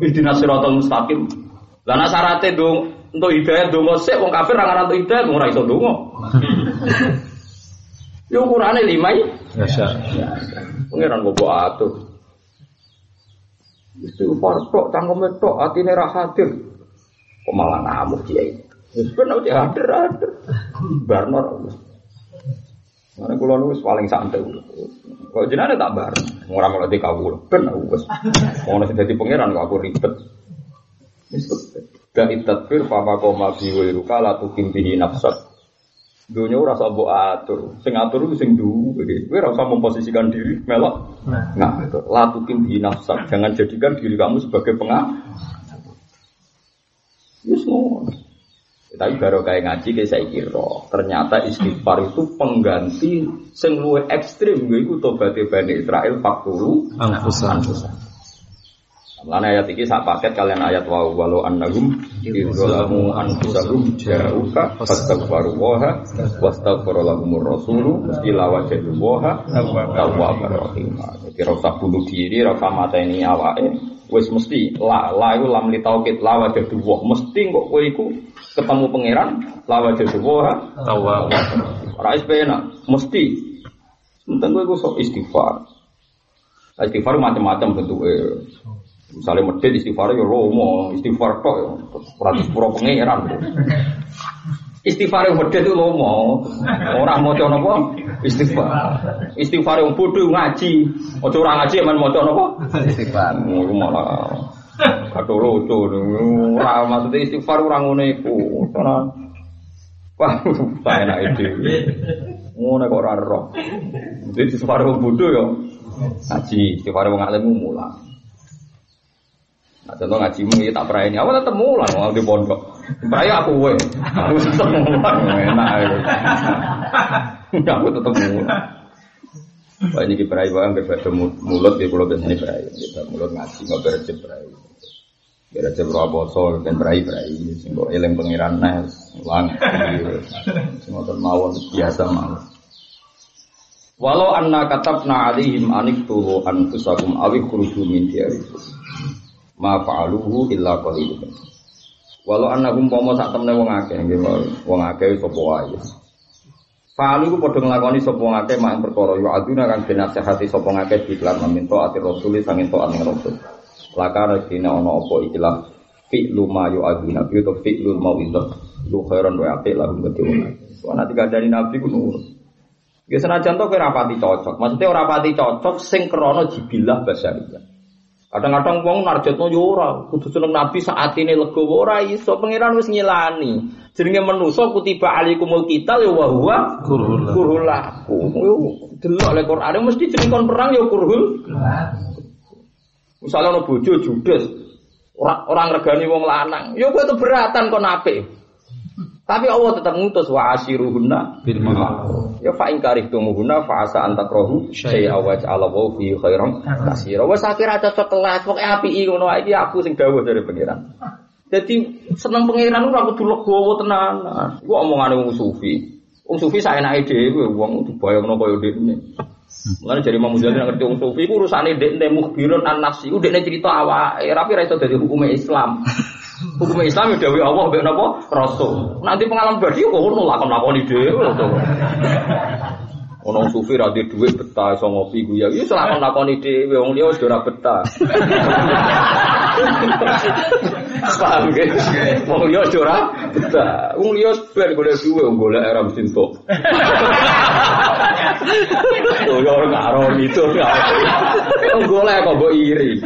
Ihdinas siratal mustaqim. Lah nek syaraté dong untuk hidayat donga sik wong kafir ora ngarep hidayat ora iso donga. [laughs] Yo ukurane lima ya. Masya. Pengiran bobo atur. Itu tok cangkeme tok atine ra hadir. Kok malah ngamuk dia ini. Wis ben hadir hadir. Barno Mana kulo nu paling santai. Kok jenenge tak bareng. Ora malah dikawul. Ben aku wis. Ono sing dadi pangeran kok aku ribet. Wis Gak itadfir papa koma biwi ruka la tukim bihi nafsat. Dunia ora usah mbok atur. Sing atur sing duwe. Kowe ora usah memposisikan diri melok. Nah, itu. La tukim bihi nafsat. Jangan jadikan diri kamu sebagai pengah. Wis ngono. Tapi baru kayak ngaji kayak saya kira ternyata istighfar itu pengganti sing luwih ekstrim iku tobat Bani Israel 40 Angkusan. Lan ayat ini saat paket kalian ayat wa walau annahum idzalamu anfusahum ja'uka fastaghfaru waha wastaghfara lahumur rasulu ila wajadu waha tawwabar rahim. Jadi rasa bunuh diri, rasa mata ini awake wis mesti la la iku lam li tauqid la wajadu wah mesti kok kowe iku ketemu pangeran la wajadu waha Tawwab. Ora wis penak, mesti. Enteng kowe iku sok istighfar. Istighfar macam-macam bentuknya. Misalnya medit istighfar ya lomo, istighfar tok ya. Berarti pura pangeran. Istighfar yang medit itu lomo. Orang mau coba apa? Istighfar. Istighfar yang bodoh ngaji. Ojo orang ngaji emang mau coba apa? Istighfar. Itu malah. Kado lucu. Ora maksudnya istighfar orang ngono iku. Ora. Wah, saya enak ide. Ngono kok ora roh. Jadi istighfar yang bodoh ya. Ngaji, istighfar yang alim mulang. Nah, contoh ngajimu ya tak pernah ini, aku tetap mulang mau di pondok. Pernah aku gue, aku tetap mulang, enak. ya. [laughs] aku tetap mulang. Pak ini pernah bang berbeda mulut di pulau biasanya pernah, kita mulut ngaji nggak pernah. Berjep roh boso dan pernah pernah, singgo eleng pengiran nes, ulang, semua mawon biasa mawon. Walau anna katabna alaihim aniktulu anfusakum awik khuruju min diyarikum ma fa'aluhu illa qalilun. Walau annahum pomo sak temne wong akeh wong akeh sapa wae. Fa'alu ku padha nglakoni wong akeh mak perkara yo aduna kang dinasehati sapa ngakeh diklan meminta ati rasul sanging taat ning rasul. Lakana dina ana apa ikilah fi'lu ma yu aduna fi to fi'lu mau'izah lu khairan wa apik lahum kedhe wong. nanti kadani nabi ku nurut. Ya senajan to kowe rapati cocok. Maksudnya ora rapati cocok sing krana jibilah basyariyah. Kadang-kadang wong narjetno yo ora, kudu seneng Nabi saat ini legowo ora iso pangeran wis ngilani. Jenenge manusa kutiba alaikumul qital ya wa huwa kurhul lakum. Yo delok le Quran mesti jeneng kon perang ya kurhul. Misalnya ono bojo judes, ora ora ngregani wong lanang, yo kowe keberatan kon apik. Tapi Allah tetap ngutus wa asiruhunna Bil ma'ruf. Ya fa in karihtumuhunna fa asa an takrahu syai'a wa ja'ala wa fi khairan katsira. Wes akhir aja cocok pokoke apiki ngono iki aku sing dawuh dari pangeran. Jadi seneng pangeran ora kudu legowo tenan. Iku omongane wong sufi. Wong sufi saenake dhewe wong dibayangno kaya dene. Mulane jadi Imam Ghazali ngerti wong sufi iku urusane ndek mukhbirun an nafsi. Iku ndekne cerita awake, tapi ra iso dadi hukume Islam. [laughs] Hukum Islam ya dewi Allah mbek napa? Rasul. Nanti pengalaman badi kok ngono lakon-lakoni dhewe. [laughs] Ono sufi ra duwe dhuwit betah iso ngopi guya. Ya lakon lakoni dhewe wong liya wis ora betah. [laughs] Paham ge? Wong liya wis ora betah. Wong liya ben golek duwe wong golek era mesti entuk. [laughs] Ya ora karo itu. Wong golek kok mbok iri.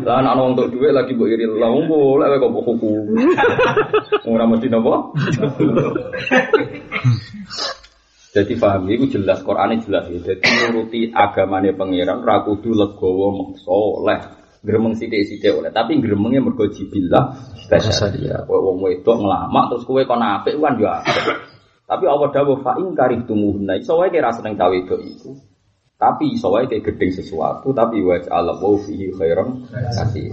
Lah anak wong entuk duwe lagi mbok iri. Lah wong golek kok mbok hukum. [laughs] Ora mesti napa? Jadi paham itu jelas Quran jelas ya. Jadi nuruti agamane pangeran ra kudu legowo meksa oleh gremeng sithik-sithik oleh tapi gremengnya mergo jibillah basaria. Kowe wong wedok nglamak terus kowe kon apik kan yo apik. Tapi Allah dawuh fa in karihtumuhunna iso wae kira seneng cawe wedok iku. Tapi iso wae kayak gedeng sesuatu tapi wa ja'ala wa fihi khairan kasih.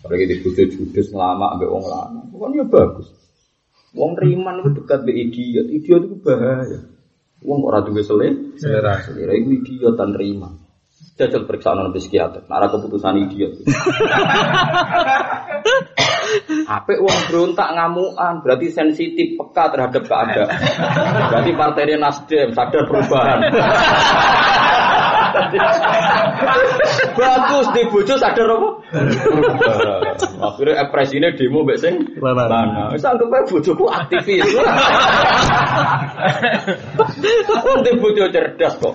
Kalau di bojo judes nglamak ambek wong lanang, kan ya bagus. Wong riman itu dekat be idiot, idiot itu bahaya. Wong ora duwe sele, Selera. selera itu idiot dan riman. Jajal periksa nang psikiater, nara keputusan idiot. [laughs] Apik wong berontak ngamukan, berarti sensitif peka terhadap keadaan. Berarti partainya Nasdem sadar perubahan. [laughs] [laughs] Bagus di bojo sadar apa? [laughs] Akhirnya ekspresinya demo mbek sing Lanang. Wis anggap ae bojoku aktivis. Wong di bojo cerdas kok.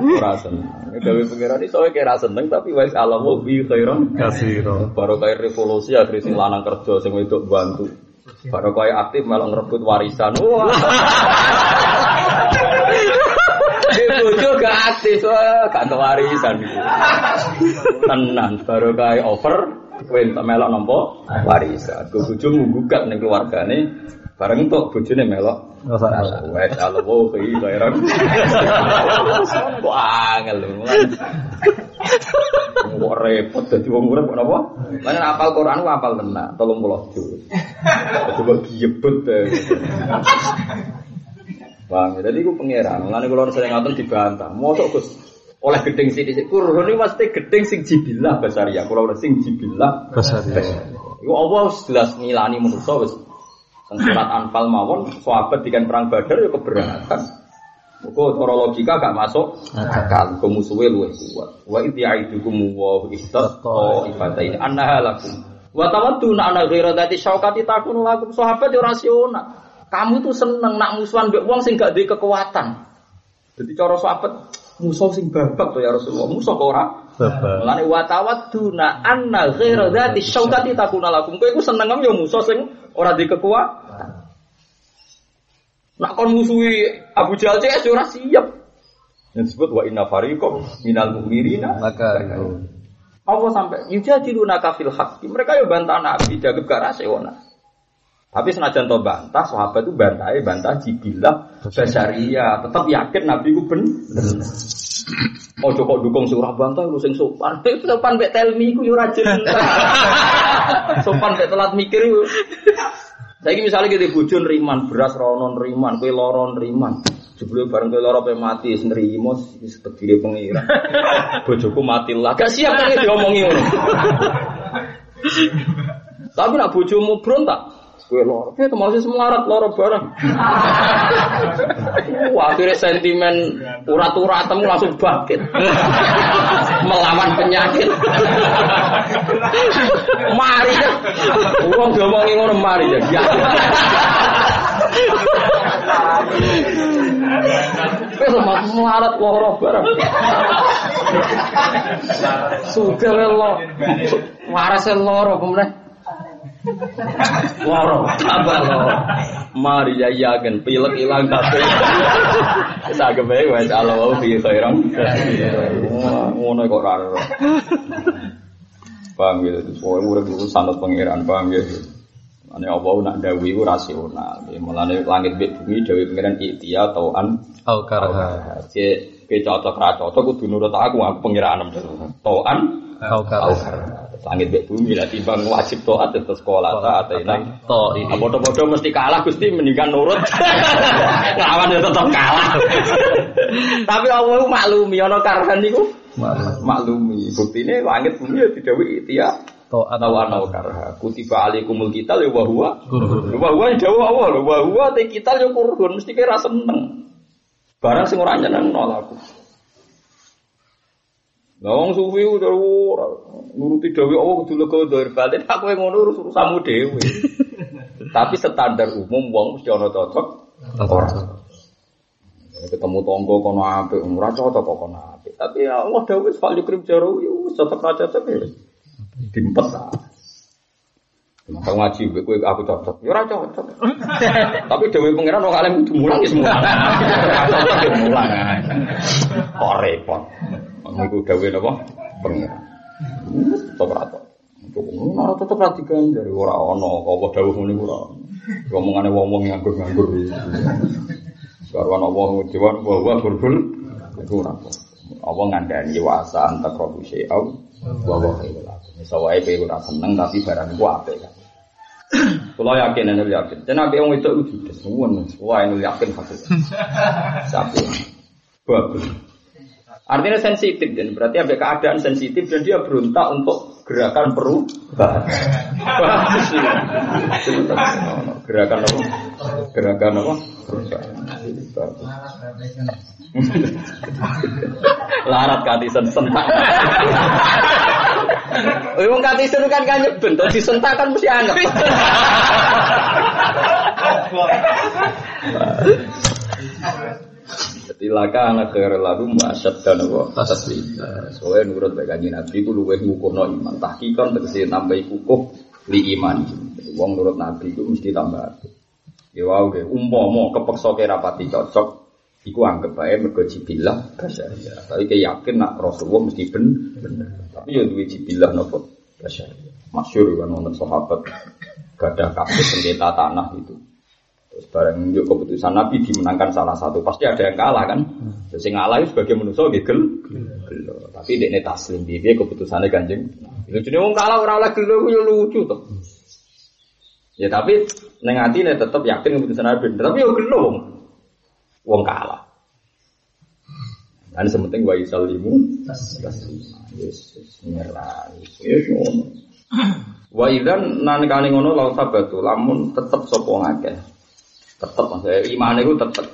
Ora seneng. Gawe pengiran iso wae kira seneng tapi wis alam wa bi khairan. Kasiro. Baru kayak revolusi akhirnya sing lanang kerja sing wedok bantu. Baru kayak aktif malah ngerebut warisan. Wah. Di bojo gak aktif, gak warisan. Tenan, baru kayak over Kowe entuk melok nampa warisan. Ku bojomu gugat ning keluargane bareng entuk bojone melok. Wes ke itu ya Kok angel lho. Kok repot dadi wong urip kok napa? Lan apal Quran ku apal tenan 30 juz. Coba Bang, jadi gue pangeran. Mulane kula sering ngoten dibantah. Mosok Gus oleh gedeng sini sih. Kurun ini pasti gedeng sing jibilah basaria. Kula ora sing jibilah Basaria. Iku Allah jelas ngilani manusa wis. Surat Anfal mawon sahabat dikan perang Badar ya keberatan. Muga cara logika gak masuk akal. Kok musuhe luwih kuat. Wa idh ya'idukum wa istaqa ifataini annaha lakum. Wa tawadduna ana ghaira dati syaukati takunu lakum sahabat ya rasional. Kamu tuh seneng nak musuhan mbek wong sing gak duwe kekuatan. Jadi cara sahabat musuh sing babak tuh ya Rasulullah. Musuh kok ora Bapak. Mulane wa tawadduna anna ghaira dzati syaukati takuna lakum. Kowe iku seneng ya musuh sing ora di kekuatan. Nak kon musuhi Abu Jahal CS ora siap. Yang disebut wa inna fariqam minal mu'minina Maka Allah sampai yujadiluna kafil haqqi. Mereka yo bantah Nabi jaga gak rasional. Tapi senajan to bantah, sahabat itu bantah, bantah jibilah basaria, tetap yakin Nabi itu bener. Oh kok dukung surah bantah lu sing sopan. Itu sopan mbek telmi ku jelas. [laughs] sopan mbek telat mikir yo. Saiki misalnya kita bojo riman, beras rono riman, kowe lara riman. Jebule bareng kowe lara pe mati wis nrimo wis tegire pengira. [laughs] Bojoku mati lah. Gak siap kan diomongi ngono. [laughs] Tapi nak bojomu berontak, kowe lara. Kowe termasuk semarat lara bareng. Wah, akhirnya sentimen urat-uratem langsung bangkit. Melawan penyakit. mari ya. Wong diomongi ngono mari ya. Ya. Kowe sama semarat lara bareng. Sudah lo. Waras lara kemudian. Loro, tambah loro. Mari ya pilek ilang kabeh. Sak kebae wis Allah fi khairan. Wah, Ngono kok ora ora. Paham ya, pokoke urip iku sanad pangeran, paham ya. Ane apa nak dawi ku rasional. Mulane langit mbek bumi dawi pangeran ikhtiya tauan Au karha. Cek ke cocok ra cocok kudu nurut aku aku pangeran Tauan Au Au karha. Langit mbek bumi lah timbang wajib taat terus sekolah taat enak. To ini. Bodoh-bodoh mesti kalah Gusti mendingan nurut. [laughs] Lawan ya tetap kalah. [laughs] Tapi Allah maklumi ana karhan niku maklumi. Buktine langit bumi ya didawi ikhtiya To atau ana karha. Kutiba alaikumul qital ya wa huwa. Kurhun. Wa huwa dawa Allah wa huwa te qital ya kurhun mesti kira seneng. Barang sing ora nyenengno aku. Lah wong sufi udah ora nuruti dewe Allah kudu lega dhahir batin aku ngono urus urusanmu dhewe. [laughs] Tapi standar umum wong mesti ana cocok ora. Ketemu tonggo kono apik, ora cocok kok kono apik. Tapi ya Allah dawuh fal yukrim jaro ya wis cocok ra cocok ya. Dimpet ta. Maka ngaji kowe aku cocok. Ya ora cocok. [laughs] Tapi dewe pangeran wong alim kudu mulang ya semua. [laughs] Cocok ya mulang. Kok repot. Niku gawe napa? Pangeran. Cocok ra cocok. Ora cocok ra diganjar ora ana apa dawuh ngene ora. Ngomongane wong-wong nganggur-nganggur. Karwan Allah dewan wa wa iku ora apa. Apa ngandani wasa antak robu syai'au wa wa khairul lakum. Misawae kowe ora seneng tapi barang iku apik. Kula yakin nek yakin. Nabi wong itu semua wah ini yakin fakir. Sapi. Bagus. Artinya sensitif dan berarti ada keadaan sensitif dan dia berontak untuk gerakan perubahan. Bagus ya. Gerakan apa? Gerakan apa? Perubahan. Larat katisen sentak. Wong katisen kan kan nyeben, to disentak kan mesti anget. [laughs] [laughs] [laughs] Jadi laka anak kere lalu masyad dan apa atas lita. Soalnya nurut baik kanji nabi itu luweh ngukuhno iman. Tahkikan tegesi tambahi kukuh li iman. Wong nurut nabi itu mesti tambah. Ya wow deh, umpomo kepeksa kira rapati cocok. Iku anggap bae mergo jibilah basyariah. Tapi kayak yakin nak Rasulullah mesti ben bener. Tapi ya duwe jibilah nopo Masyur kan wonten sahabat gadah kabeh sengketa tanah itu. Terus bareng yuk keputusan Nabi dimenangkan salah satu, pasti ada yang kalah kan. Terus yang kalah itu sebagai manusia gel, gelo. Tapi dia taslim dia keputusannya kanjeng. Itu jadi wong kalah orang oleh gelo yo lucu tuh. Ya tapi neng hati nih tetap yakin keputusan Nabi, tapi yo gelo wong, kalah. Dan sementing wa yusallimu taslima. Nyerah. Yesus Wa idan nan kali ngono lau sabatu lamun tetep sapa ngakeh. Tetep maksudnya iman itu tetep.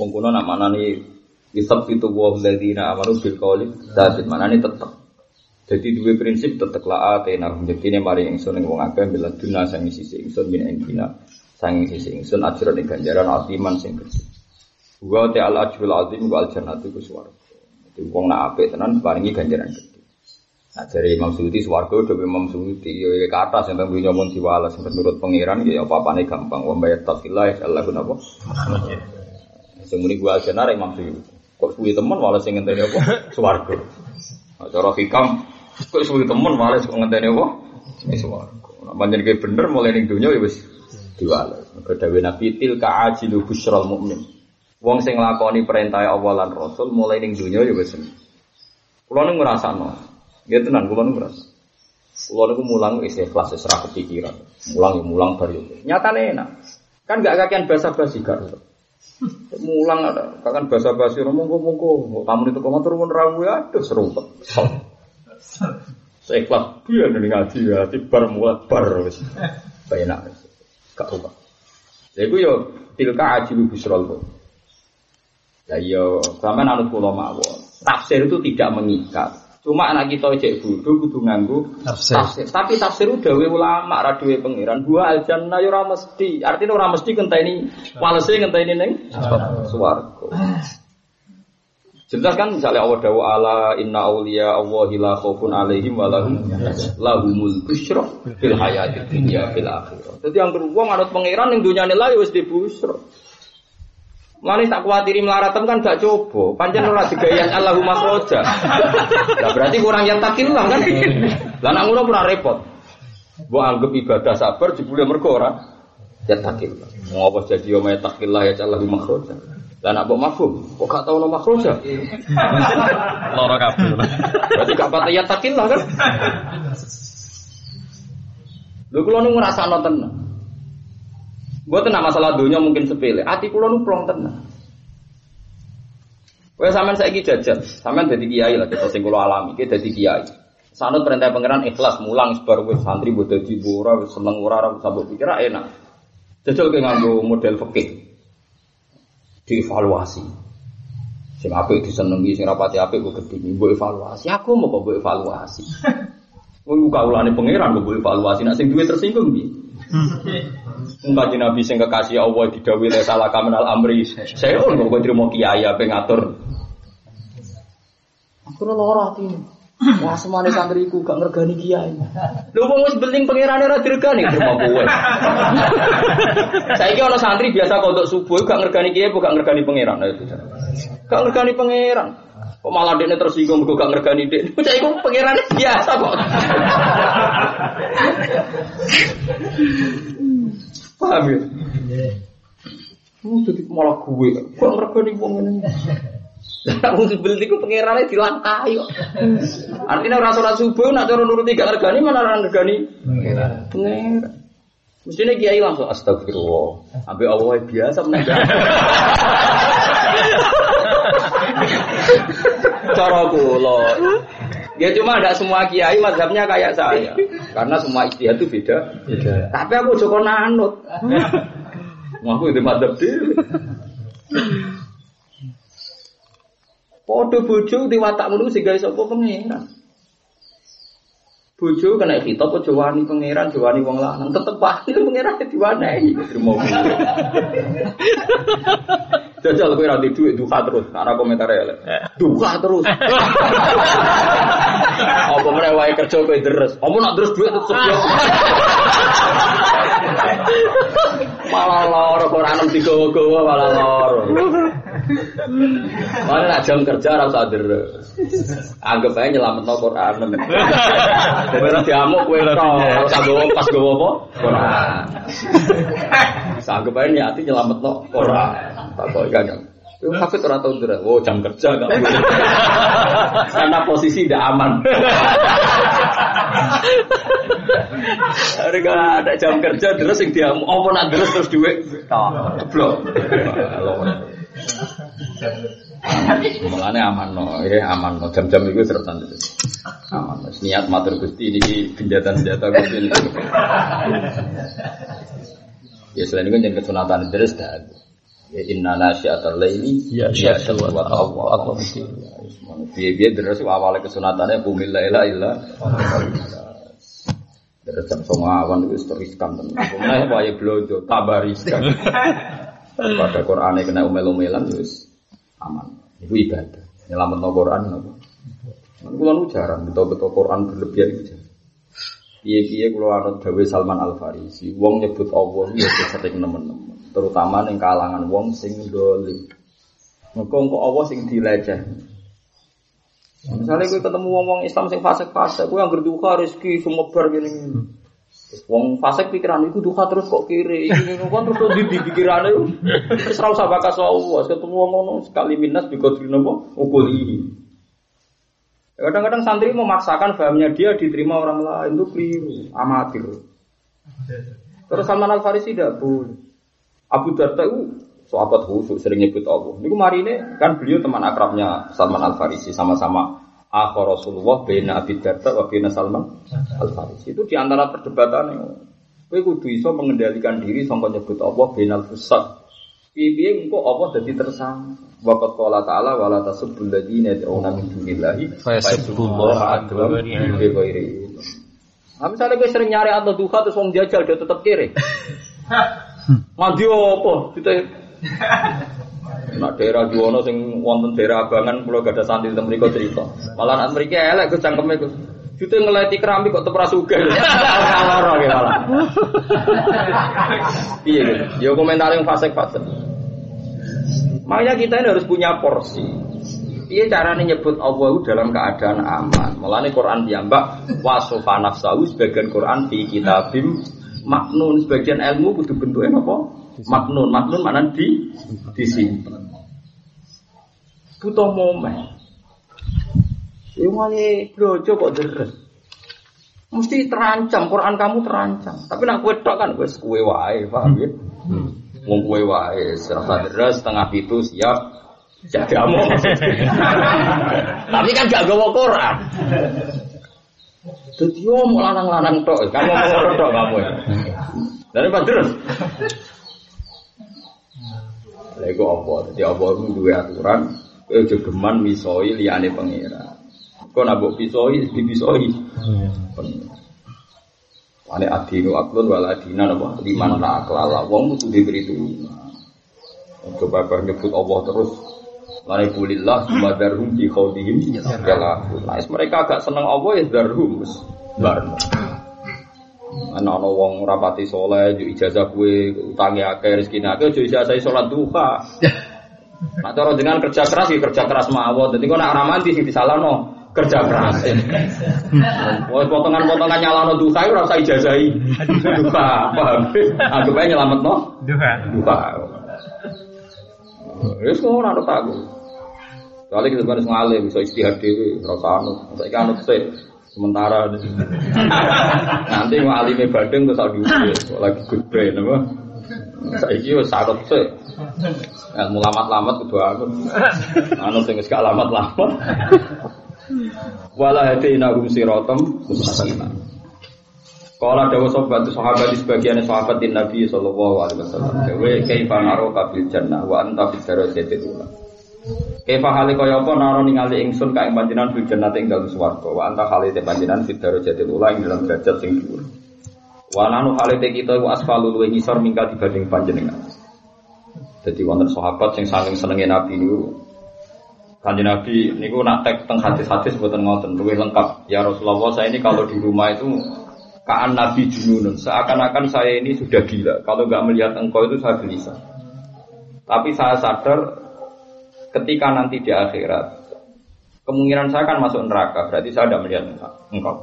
Wong kuno nak manani Isab itu wa ladina amanu bil qawli sabit manani tetep. Jadi dua prinsip tetep la atena jadi ini mari ingsun ing wong akeh bila duna sang sisi ingsun min engkina sang sisi ingsun ajran ing ganjaran atiman sing gede. Wa ta'al ajrul azim wa al jannatu ku swarga. Jadi wong nak tenan paringi ganjaran gede. Nah dari Imam Suyuti swarga udah Imam Suyuti ya ya kata sing teng dunya mun diwales menurut pangeran ya apa-apane gampang wa bayat taqillah ya Allah napa. Sing muni gua jenar Imam Suyuti. Kok suwi temen malah sing ngenteni apa? [laughs] Swarga. Nah, cara hikam kok suwi temen malah sing ngenteni apa? Swarga. Nah panjen bener mulai ning dunya ya wis diwales. Dawuh Nabi tilka ajilu busyral mukmin. Wong sing nglakoni perintah Allah lan Rasul mulai ning dunya ya wis. Kulo ning ngrasakno Ya tenan kula nu ngrasa. Kula niku mulang wis ra kepikiran. Mulang ya mulang bar yo. Nyatane enak. Kan gak kakean basa-basi gak. Mulang ada, kan basa-basi monggo-monggo. Tamu itu komatur pun rawu ya, aduh seru. Seikhlas biar nih ngaji ya, bar muat bar wis. Enak. Gak apa. Lha iku yo tilka ajibu busrol kok. Ya yo sampean anut kula mawon. Tafsir itu tidak mengikat. Cuma anak kita cek bodoh kudu nganggu tafsir. tafsir. Tapi tafsir udah we ulama ra duwe pangeran. Dua al jannah yo ora mesti. Artinya ora mesti ngenteni walese ngenteni ning swarga. Jelas kan misalnya Allah dawa ala inna auliya Allahi la khaufun alaihim wa lahum lahumul busyra fil hayati dunya fil akhirah. Dadi yang wong anut pangeran ning dunyane la wis di. Mulane tak kuatiri melaratem kan gak coba. Panjang ora digayan [laughs] Allahumma khoja. Lah berarti kurang yang takillah kan. Lah nak ngono ora repot. Mbok anggap ibadah sabar jebule mergo ora ya takillah. Mau apa jadi yo ya takillah ya Allahumma khoja. Lah nak mbok mafhum, kok gak tau nama khoja? [laughs] Loro kabeh. Berarti gak patah ya takillah kan. [laughs] Lho kula nu ngrasakno tenan. Gue tenang masalah dunia mungkin sepele. Hati kulo nu plong tenang. Kowe sampean saiki jajan, sampean dadi kiai lah kita sing kula alami, kita dadi kiai. Sanut perintah pangeran ikhlas mulang sebar wis santri mbok dadi ora wis seneng ora ora sabuk pikir enak. Jajal ke nganggo model fikih. Dievaluasi. Sing apik disenengi, sing rapati apik kok gedhi mbok evaluasi. Aku mau kok mbok evaluasi. [laughs] Wong kaulane pangeran mbok evaluasi, nek sing duwe tersinggung piye? Enggak Nabi sing kekasih Allah didhawuhi le salah kamenal amri. Saya kok kok trimo kiai ape ngatur. Aku ora ati. Wah semane santriku gak ngergani kiai. Lho wong wis beling pangerane ora diregani trimo kowe. Saiki ana santri biasa kok untuk subuh gak ngergani kiai gak ngergani pangeran. Gak ngergani pangeran. Kok malah dia tersinggung gue gak ngergani dia. [laughs] Saya itu pangeran biasa kok. [laughs] Paham ya? Oh, jadi malah gue. Kok ngergani wong ini? [laughs] Wong sebel iku pangerane dilangkahi kok. Artinya ora salat subuh nak cara nuruti gak ngergani mana ora ngergani pangeran. Mestinya kiai langsung astagfirullah. Ambil Allah biasa menegak. Cara kula. Ya cuma ada semua kiai mazhabnya kayak saya. Karena semua istihad itu beda. beda. Tapi aku joko nanut. Aku itu madhab dhewe. Padha bojo di watak ngono sing gawe sapa pengenan. Bojo kena kita apa jawani pangeran, jawani wong lanang, tetep pasti pangeran diwanehi. Terima [laughs] kasih. Jajal kowe ra duit duha terus, ana komentar elek. Duha terus. [laughs] Apa meneh wae kerja kowe deres. Apa nak terus duit tetep yo. [laughs] Malah loro ora anem digowo-gowo malah loro. Mana nak jam kerja rasa deres. Anggap aja nyelamat no Quran. Bener diamuk kue to, rasa gue pas gue apa? Quran. Anggap aja nyati nyelamat no Quran. Tak kau ikan Yo hafid ora tau ndera. Oh, jam kerja gak Karena posisi tidak aman. Harga ada jam kerja terus yang dia mau nak terus terus duit. Blok. Mulane aman no, ya aman no. Jam-jam itu seretan itu. Aman. Niat matur Gusti ini genjatan senjata Gusti. Ya selain itu jangan kesunatan terus dah. Ya inna nasyiatal laili ya syai'atu wa Allah. Biye-biye terus awalnya kesunatannya bumi laila illa Terus jam awan itu teriskan tenan. Mulai wae blojo tabariskan. [laughs] Pada Quran kena umel-umelan wis aman. Itu ibadah. Nyelametno Quran napa? Kulo jarang betul-betul Quran berlebihan itu jarang. Piye-piye kula anut Salman Al Farisi, wong nyebut Allah ya sering nemen-nemen terutama ning kalangan wong sing dolim. Engko engko Allah sing dileceh. Misalnya gue ketemu wong-wong Islam sing fasik-fasik, gue yang berduka rezeki sumebar gini. Wong fasik pikiran itu duka terus kok kiri, kan terus di pikiran itu. Terus rasa bakas Allah, ketemu wong ngono sekali minus bikodri nopo ukul ini. Kadang-kadang santri memaksakan fahamnya dia diterima orang lain itu keliru, amatir. Terus Salman Al Farisi tidak boleh. Abu Darda itu sahabat khusus sering nyebut Allah. Niku mari ini kan beliau teman akrabnya Salman Al Farisi sama-sama akhir Rasulullah bina Abi Darda wa bina Salman Al Farisi. Itu di antara perdebatan yang Kowe kudu iso mengendalikan diri sampai nyebut Allah binal fusat. Piye engko Allah dadi tersangka. Waqat qala ta'ala wala tasubbul ladina yad'una min dunillahi fa yasubbullaha adwa bi ghairi. Nah, misalnya sering nyari atau duha terus wong jajal dia tetap kiri. [laughs] Mandi apa? Kita [laughs] Nak daerah Juwono sing wonten daerah Abangan kula gak ada santri teng mriku cerita. Malah nak mriki elek Gus cangkeme Gus. Jute ngeleti keramik kok tepra sugih. Lara ge malah. Iya gitu. Ya komentar yang fasik-fasik. Makanya kita ini harus punya porsi. Iya caranya nyebut Allah dalam keadaan aman. Mulane Quran diambak wasofa nafsahu sebagian Quran di kitabim maknun sebagian ilmu butuh bentuknya apa? Maknun, maknun mana di disimpan. Butuh momen. Iwani blojo kok deres. Mesti terancam, Quran kamu terancam. Tapi nak kue tok kan kue kue wae, paham ya? Hmm. Wong kue wae, serasa deres setengah itu siap jadi among. Tapi kan gak gawa Quran. Jadi mau lanang-lanang tok, kan mau ngomong tok kamu. Dari apa terus? Lego apa? Jadi apa itu dua aturan. Kau jogeman misoi liane pengira. Kau nabok pisoi, di pisoi. Ane adinu aklun wala adina apa? Liman la aklala. Wong itu diberi itu. Coba kau nyebut Allah terus Lani kulillah sumadarhum di khawdihim Yalah Nah mereka agak seneng Allah ya darhum Bar Ana ana wong rapati soleh, yo ijazah kue, utangi akeh, rezeki akeh, yo ijazah sholat duha. [laughs] Nah, cara dengan kerja keras, ya kerja keras mawon. Jadi kau nak ramanti sih no kerja keras. [laughs] Wah, potongan-potongan nyalano duha itu rasa ijazahi. Duha, paham? Anggap aja nyelamat no. Duha. Duha. Wis kok ora ada aku. Soalnya kita harus ngalih, bisa istihad dewi, rasa anut. Saya anut sih. Sementara nanti walime badeng terus lagi lagi good brain apa? Saiki wis sarep sih. Ilmu lamat-lamat kudu aku. Anu wis gak lamat-lamat. Wala hadina hum siratam mustaqim. Kala dawa sobat sahabat di sebagian sahabat Nabi sallallahu alaihi wasallam. Dewe kaifa naro kabil jannah wa anta fi darajatil ula. Kaifa hale kaya apa naro ningali ingsun ka ing panjenengan fil jannati ing dalem swarga wa anta hale te panjenengan fi darajatil ula ing dalam derajat sing dhuwur. Wa nanu hale te kita wa asfalu luwe ngisor minggal dibanding panjenengan. Jadi wonten sahabat sing saking senenge Nabi niku Kanjeng Nabi niku nak tek teng hadis-hadis mboten ngoten luwih lengkap. Ya Rasulullah saya ini kalau di rumah itu Kaan Nabi Jununun, seakan-akan saya ini sudah gila. Kalau nggak melihat engkau itu saya gelisah. Tapi saya sadar ketika nanti di akhirat kemungkinan saya akan masuk neraka, berarti saya tidak melihat engkau.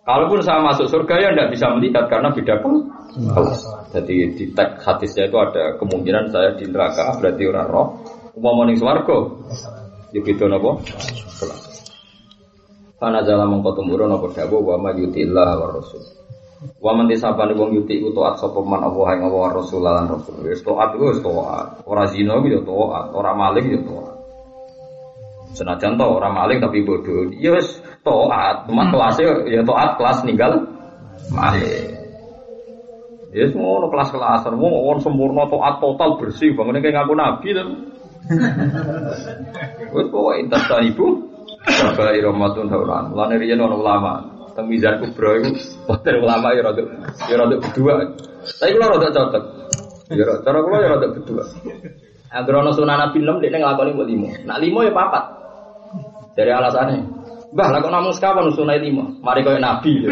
Kalaupun saya masuk surga ya tidak bisa melihat karena beda kelas. Jadi di teks hadisnya itu ada kemungkinan saya di neraka berarti orang roh. Umum ning swarga. Ya beda napa? Kelas. Mongko tumurun apa dawu wa yutillah wa rasul. Wa man disabane wong yuti ku taat sapa man Allah ing Allah rasul lan rasul. Wis taat ku wis taat. Ora zina ku ya taat, ora maling ya taat. Senajan to ora maling tapi bodoh. Ya wis taat, cuma hmm. kelasnya ya taat kelas ninggal maling. Ya semua kelas-kelas, semua orang sempurna taat total bersih, bangun kayak ngaku nabi tuh. [laughs] Wes pokoke intas ibu Bapak Iromatun Hauran, lan riyen ulama, teng mizan kubra iku wonten ulama ya rada ya rada berdua. Tapi kula rada cocok. Ya cara kula ya rada berdua. Agrono sunan Nabi 6 dekne nglakoni mbok 5. Nak 5 ya papat. Dari alasannya, Mbah, lah kok namung sekawan sunai lima, mari kau nabi.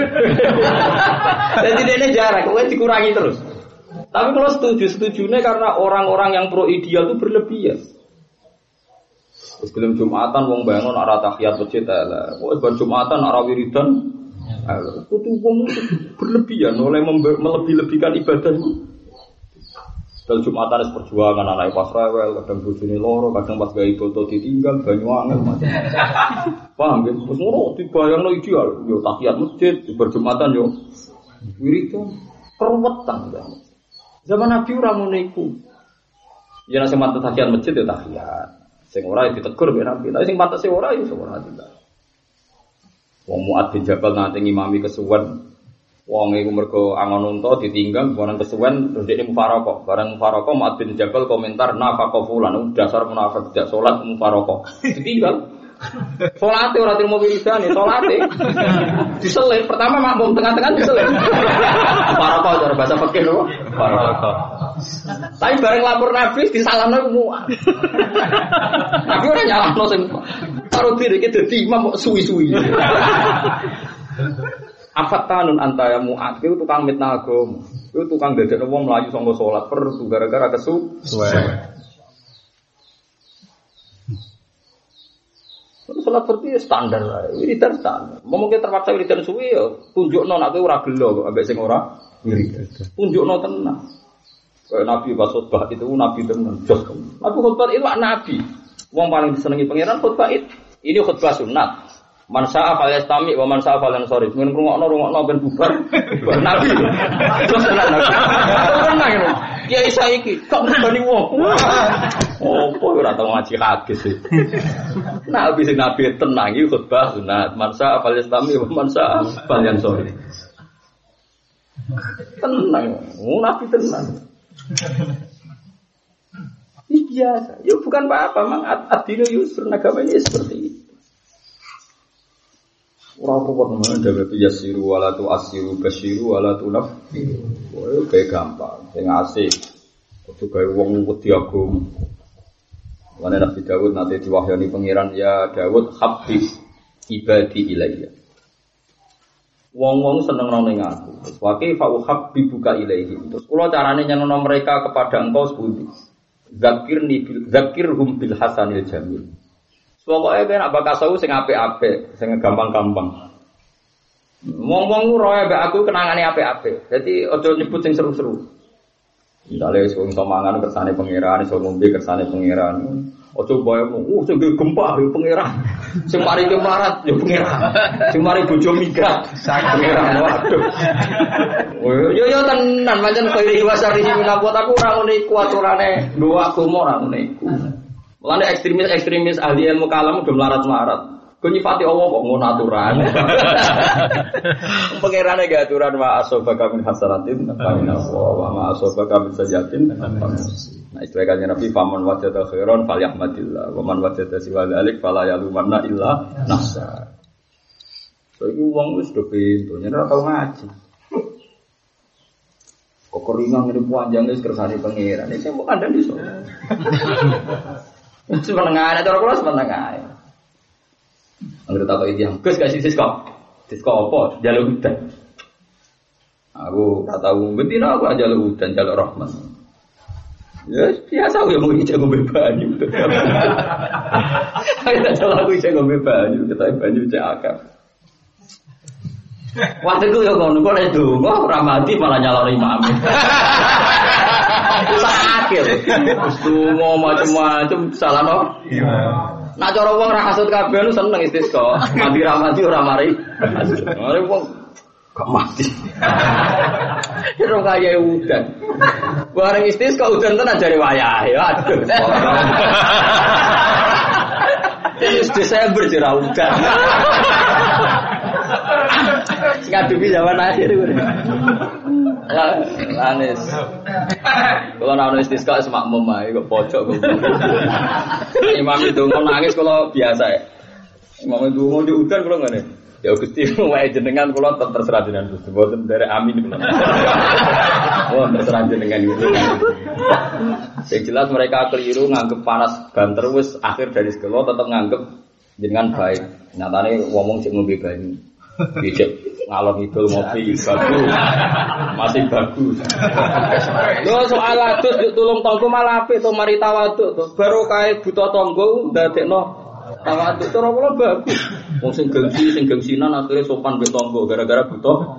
[laughs] Jadi ini jarak, kau dikurangi terus. Tapi kalau setuju, setuju nih karena orang-orang yang pro ideal itu berlebihan. Terus belum Jumatan wong bangun arah tahiyat masjid lah. Wong bar Jumatan arah wiridan. Itu wong berlebihan oleh melebih-lebihkan ibadah dan Jumatan es perjuangan anak pas rewel, kadang bojone loro, kadang pas gawe foto ditinggal, banyu macam. [laughs] Paham ya? Terus ngono dibayangno ideal, yo tahiyat masjid, berjumatan yo wiridan, keruwetan ya. Zaman Nabi ora ngono iku. Ya nek mantep tahiyat masjid ya tahiyat. Sing ora ya ditegur mbek Nabi, tapi sing pantes ora ya ora tidak. Wong Muad bin Jabal nanti ngimami kesuwen Wong iku mergo angon unta ditinggal barang kesuwen terus dia mufaraqah. Barang mufaraqah Mu'ad bin Jabal komentar nafaqah fulan dasar munafik tidak salat mufaraqah. [laughs] Ditinggal. Salate ora terima wiridane, salate. Diselip pertama makmum tengah-tengah diselip. Mufaraqah cara bahasa fikih lho. Mufaraqah. Tapi bareng lapor Nabi disalamno ku muat. Nabi ora nyalahno sing karo diri iki dadi imam kok suwi-suwi. Afat tanun antaya muat, itu tukang mitnah agama, itu tukang dadek wong melayu sangka sholat per gara-gara kesu. Sholat seperti standar lah, wiridan standar. Mungkin terpaksa wiridan suwi ya, tunjuk non aku ora gelo abek sing ora wiridan. Tunjuk non tenang. Kayak Nabi pas khutbah itu Nabi tenang, jos. Nabi khutbah itu Nabi. Wong paling disenangi pangeran khutbah itu. Ini khutbah sunat. Man sa'a fal yastami wa man sa'a fal yansarif. Mun ngrungokno rungokno ben bubar. [laughs] Nabi. Tenan nabi. Tenang ngono. Ya isa iki kok ngene wong. Oh, kok ora tau ngaji hadis. Nabi sing nabi tenang iki khutbah sunat. Man sa'a fal yastami wa man sa'a fal yansarif. Tenang. Oh, nabi tenang. Ini biasa. Ya bukan apa-apa, mang adino yusur agamanya seperti ini. Ora kuat namanya dawe yasiru wala tu asiru basiru wala tu naf. Kayak gampang, sing asik. Ojo gawe wong wedi agama. Mana Nabi Dawud nanti diwahyani pangeran ya Dawud habis ibadi ilayya. Wong-wong seneng nang ning aku. Terus wake fa buka ilaihi. Terus kula carane nyenengno mereka kepada engkau sepundi. Zakirni bil zakirhum bil hasanil jamil. Pokoknya ben apa kasau sing apik-apik, sing gampang-gampang. Wong-wong roe mbek aku kenangane apik-apik. Jadi ojo nyebut sing seru-seru. Misalnya wong iso mangan kersane pangeran, iso ngombe kersane pangeran. Ojo bayang, uh sing gempa ya pangeran. Sing mari kemarat ya pangeran. Sing mari bojo migrat, pangeran. Waduh. Yo yo tenan pancen kaya wasari sing aku ora ngene iku aturane dua agama ora ngene iku. Mulane ekstremis-ekstremis ahli ilmu kalam udah melarat-melarat. Nyifati Allah kok ngono aturan. [laughs] Pengirannya gak aturan wa asobaka min hasanatin fa wa ma asobaka min sajatin Nah istilahnya Nabi faman wajada khairan falyahmadillah wa man wajada siwa dzalik fala yalumanna illa nafsa. So iku wong wis do pintu, ora tau ngaji. Kok keringan ngene panjang wis kersane pangeran. Iki mau kandang iso. [laughs] Semeneng ae, cara kula semeneng ae. Anggere tak kok yang Gus kasih sisko. Sisko apa? Jalur hutan. Aku tak tahu betina aku jalur hutan, jalur rahmat. Ya biasa ya mau ijek ngombe banyu. [laughs] Ayo tak salah aku ijek ngombe banyu, kita banyu cek akar. Waktu itu ya ngono kok itu, kok ora mati malah nyalon imam. [laughs] Terus donga macam-macam salah no. Nah cara wong ra hasud kabeh lu seneng istisqa. Mati ra mati ora mari. Mari wong gak mati. Kira kaya udan. Bareng istisqa udan tenan jare wayah. Ya aduh. Terus Desember jera udan. Ngadepi zaman akhir gue. Lanis. Kalau nang istisqa semak memai kok pojok kok. Imam itu mau nangis kalau biasa ya. Imam itu mau di udan kalau nggak nih. Ya Gusti [laughs] wae jenengan kula terserah jenengan Gusti. Mboten dari amin kula. Oh, terserah jenengan itu. Yang jelas mereka keliru nganggep panas banter wis akhir dari sekolah tetap nganggep jenengan baik. Nyatane ngomong sik ngombe banyu. Bijak ngalor ngidul ngopi bagus. Masih bagus. Lo soal adus yuk tulung tonggo malah apik to mari tawaduk to. Baru kae buta tonggo ndadekno tawaduk cara kula bagus. Wong sing gengsi sing gengsinan akhirnya sopan mbek tonggo gara-gara buta.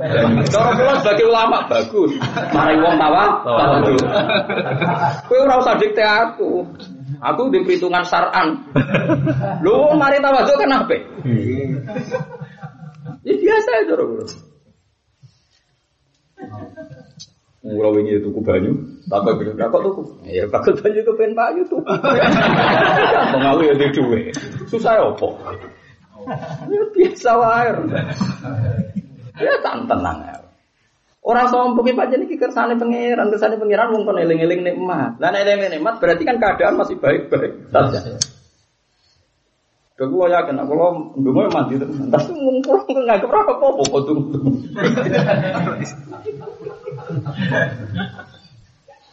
Cara kula sebagai ulama bagus. Mari wong tawa tawaduk. Kowe ora usah dikte aku. Aku di perhitungan saran. Lu mari tawaduk kan apa? Ya biasa itu orang Murah ini tuku banyu, tak bilang kok tuku. Ya bakal banyu ke pen banyu tuh. [laughs] Pengalu ya duwe. Susah ya apa? Ya biasa wae. Ya tak tenang ya. Orang sombong iki pancen iki kersane pangeran, kersane pangeran wong kon eling-eling nikmat. Lah nek eling nikmat berarti kan keadaan masih baik-baik saja. Kalau yakin, kalau dulu mandi terus, tapi mungkin nggak keberapa kok kok tuh.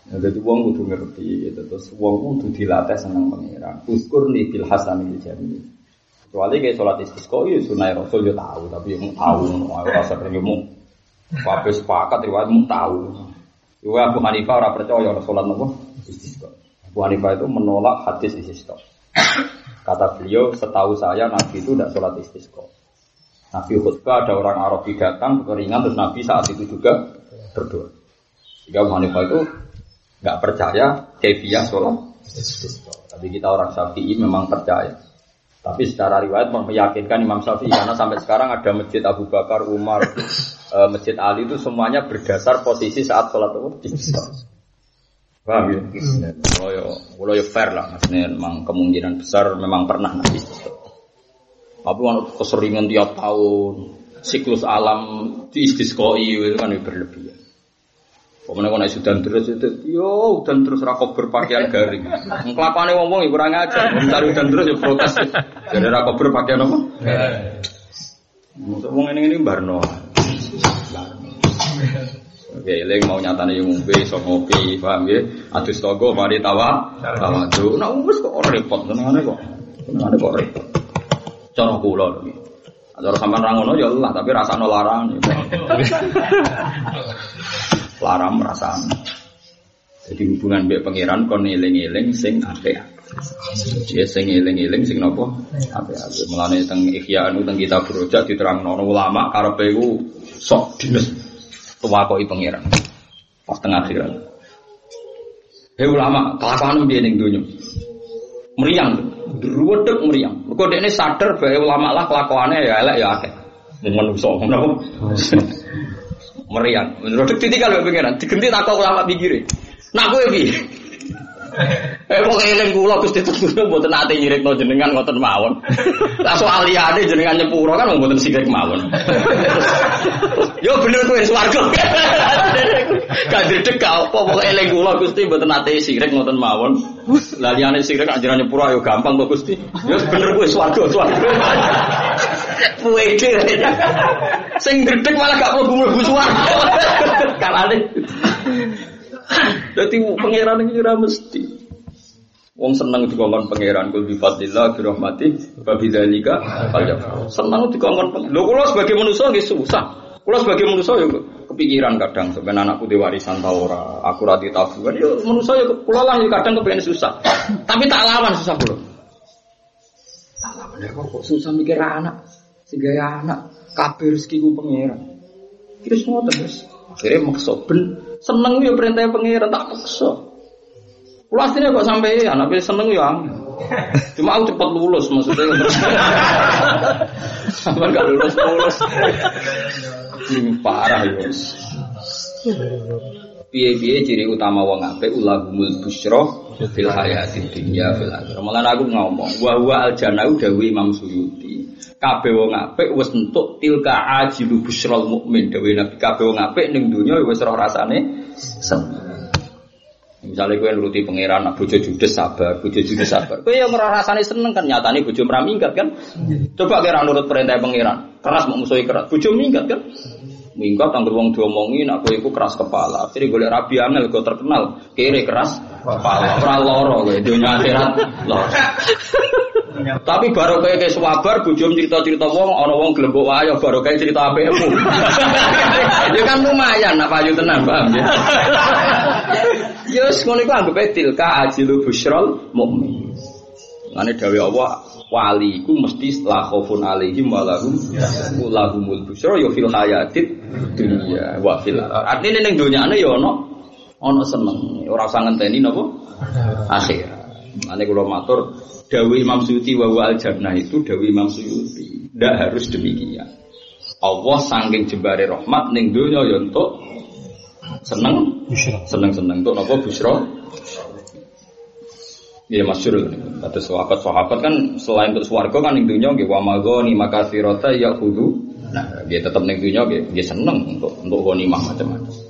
Nah, jadi uang kudu ngerti, gitu. terus uang kudu dilatih senang pangeran. Uskur nih bil hasan ini jadi. Kecuali kayak sholat istisqa, ya sunai rasul ya tahu, tapi yang tahu, mau rasa mau. Pakai sepakat, riwayat mau tahu. Juga Abu Hanifah orang percaya sholat nopo istisqa. Abu Hanifah itu menolak hadis istisqa. Kata beliau, setahu saya Nabi itu tidak sholat istisqa. Nabi khutbah ada orang Arabi datang keringan terus Nabi saat itu juga berdoa. Jika Hanifah itu nggak percaya kefiah sholat istisqa. Tapi kita orang Syafi'i memang percaya. Tapi secara riwayat meyakinkan Imam Syafi'i karena sampai sekarang ada masjid Abu Bakar, Umar, e, masjid Ali itu semuanya berdasar posisi saat sholat istisqa. Paham ya? Kalau ya, kalau ya fair lah, maksudnya memang kemungkinan besar memang pernah nabi Tapi kalau keseringan tiap tahun, siklus alam di istisqoi itu kan berlebihan. Pokoknya kalau sudah terus itu, yo dan terus rakop berpakaian garing. Kelakuannya ngomong ya kurang ajar, mencari dan terus ya protes. Jadi rakop berpakaian apa? Maksud ngomong ini ini barno. Oke, eling mau nyatane yang ngombe iso ngopi, paham ya? Adus togo mari tawa, tawa tuh. Nah, wis kok repot senengane kok. Senengane kok repot. Cara kula lho. Cara sampean ra ngono ya Allah, tapi rasane larang. [laughs] Larang rasane. Jadi hubungan mbek pangeran kon eling-eling sing apik. Ya sing eling-eling sing napa? Apik-apik. Mulane teng Ihya anu teng kitab Rojak diterangno ulama karepe iku sok dines tua koi pangeran pas tengah akhirat Hei ulama, kelakuan dia ning dunia. Meriang, dek meriang. Kok ini sadar bahwa ulama lah kelakuannya ya elek ya akeh. Manusia, kenapa? meriang. Menurut titik kalau pengiran, digenti tak ulama pikirin. Nak gue bi. Eh kok eling kula Gusti Teguh mboten ate nyirikno jenengan ngoten mawon. Lah soal liyane jenengan nyepuro kan mboten sirik mawon. Yo bener kowe swarga. Kadhe ka apa kok eling kula Gusti mboten ate sirik ngoten mawon. Lah liyane sirik anjuran nyepuro ayo gampang kok Gusti. Yo bener kowe swarga swarga. Puede. Sing gredeg malah gak mlebu-mlebu swarga. Kalane. Jadi pangeran ini kira mesti. Wong seneng dikongkon pangeran kul bifadillah bi rahmati wa bidzalika Seneng dikongkon. Lho kula sebagai manusia nggih susah. Kalau sebagai manusia ya kepikiran kadang sebenarnya anakku di warisan tau ora, aku rati tabungan. Ya manusia ya kula lah ya kadang kepengen susah. Tapi tak lawan susah kula. Tak lawan ya kok susah mikir anak. Sehingga anak kabeh rezekiku pangeran. Terus ngoten terus. Akhirnya maksa ben seneng ya perintah pangeran tak maksa. Kulo asline kok sampai anak seneng ya Cuma aku cepat lulus maksudnya. [laughs] Sampai gak lulus lulus. Ini parah ya. Piye-piye ciri utama wong apik ulahumul busyra fil hayati dunya fil akhirah. Malah aku ngomong wa huwa al jannah dawu Imam Suyuti. Kabeh wong apik wis entuk tilka ajilu busyral mukmin dawe Nabi kabeh wong apik ning donya wis roh rasane seneng. Misalnya gue nuruti pangeran, nak bojo judes sabar, bojo judes sabar. Gue yang ngerasa rasanya seneng kan, nyatanya bojo meraminggat kan. Coba kira nurut perintah pangeran, keras mau musuhi keras, bojo minggat kan. Minggat anggur wong diomongin, aku itu keras kepala. Jadi gue rabi angel, gue terkenal, kiri keras kepala. Ora gue, dunia akhirat loro. Tapi baru kayak kayak swabar, bujum cerita-cerita wong, ono wong gelembok ayo baru kayak cerita apa. [laughs] Itu kan lumayan, apa aja tenang, paham ya? [laughs] Yus, ngono iku anggap tilka ajilu busyrol mukmin. Ngene dawuh Allah, wali iku mesti setelah khaufun alaihim walahum lahumul busyra ya fil hayatid dunya wa fil artine ning donyane ya ono ono seneng ora usah ngenteni napa akhir ane kula matur dawuh Imam Suyuti wa al jannah itu dawuh Imam Suyuti. Ndak harus demikian. Allah sangking jembare rahmat ning donya ya untuk seneng seneng seneng untuk napa? Busra. Iya masyur Kata sahabat-sahabat kan selain untuk swarga kan ning dunya nggih wa magoni makasirata ya kudu. Nah, dia tetap ning nggih dia seneng untuk untuk ghanimah macam-macam.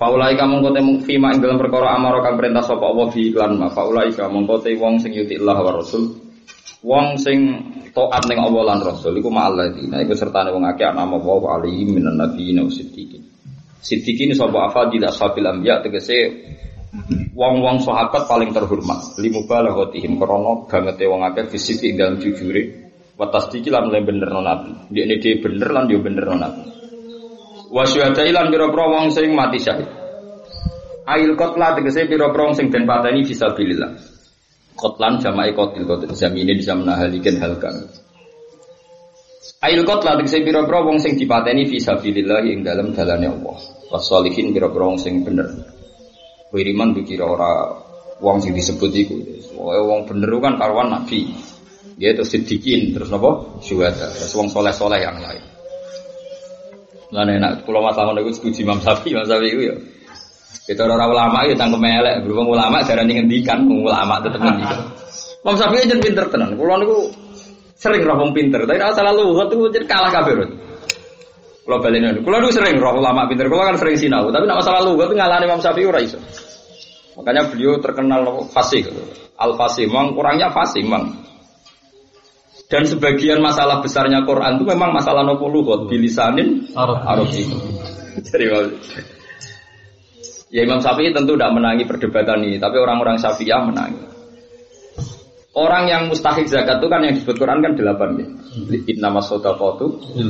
Faulai kamu kote fima ing dalam perkara amaro kang perintah sapa Allah fi iklan ma. Faulai kamu kote wong sing yuti Allah wa Rasul. Wong sing taat ning Allah lan Rasul iku ma'alladina iku sertane wong akeh ana wa alaihi minan nabiyyin wa siddiqin. Siddiqin sapa afadil ashabil anbiya tegese wong-wong sahabat paling terhormat limu balaghatihim krana bangete wong akeh fisik ing dalam jujure wa tasdiqi lan bener nabi ini dia bener lan yo bener nabi wa syuhada ilan pira-pira sing mati syahid ail qatla tegese pira-pira sing den pateni fisabilillah qatlan jama'i qatil qatil jamine bisa menahalikan hal kami Ail qatla tegese pira-pira wong sing dipateni fisabilillah ing dalam dalane Allah wasolihin pira-pira sing bener Wiriman dikira ora wong sing disebut iku. Wong bener kan karuan nabi. Dia itu sedikin terus nopo syuhada. Terus wong soleh-soleh yang lain. Lah enak pulau masalah ngono iku setuju Imam Syafi'i, Imam Syafi'i iku ya. Kita orang ulama ya tangkem elek, berhubung ulama jarang ngendikan, ulama tetep ngendikan. Imam Syafi'i aja pinter tenan. Kulo niku sering roh wong pinter, tapi ora salah luhut itu jadi kalah kabeh. Kulo balen Kulo niku sering roh ulama pinter, kulo kan sering sinau, tapi nek masalah luhut ngalahne Imam Syafi'i ora iso. Makanya beliau terkenal fasih. Al fasih, memang kurangnya fasih, memang. Dan sebagian masalah besarnya Quran itu memang masalah nopo lugot bilisanin Arab itu. Jadi ya Imam Syafi'i tentu tidak menangi perdebatan ini, tapi orang-orang Syafi'iyah menangi. Orang yang mustahik zakat itu kan yang disebut Quran kan delapan ya. Inna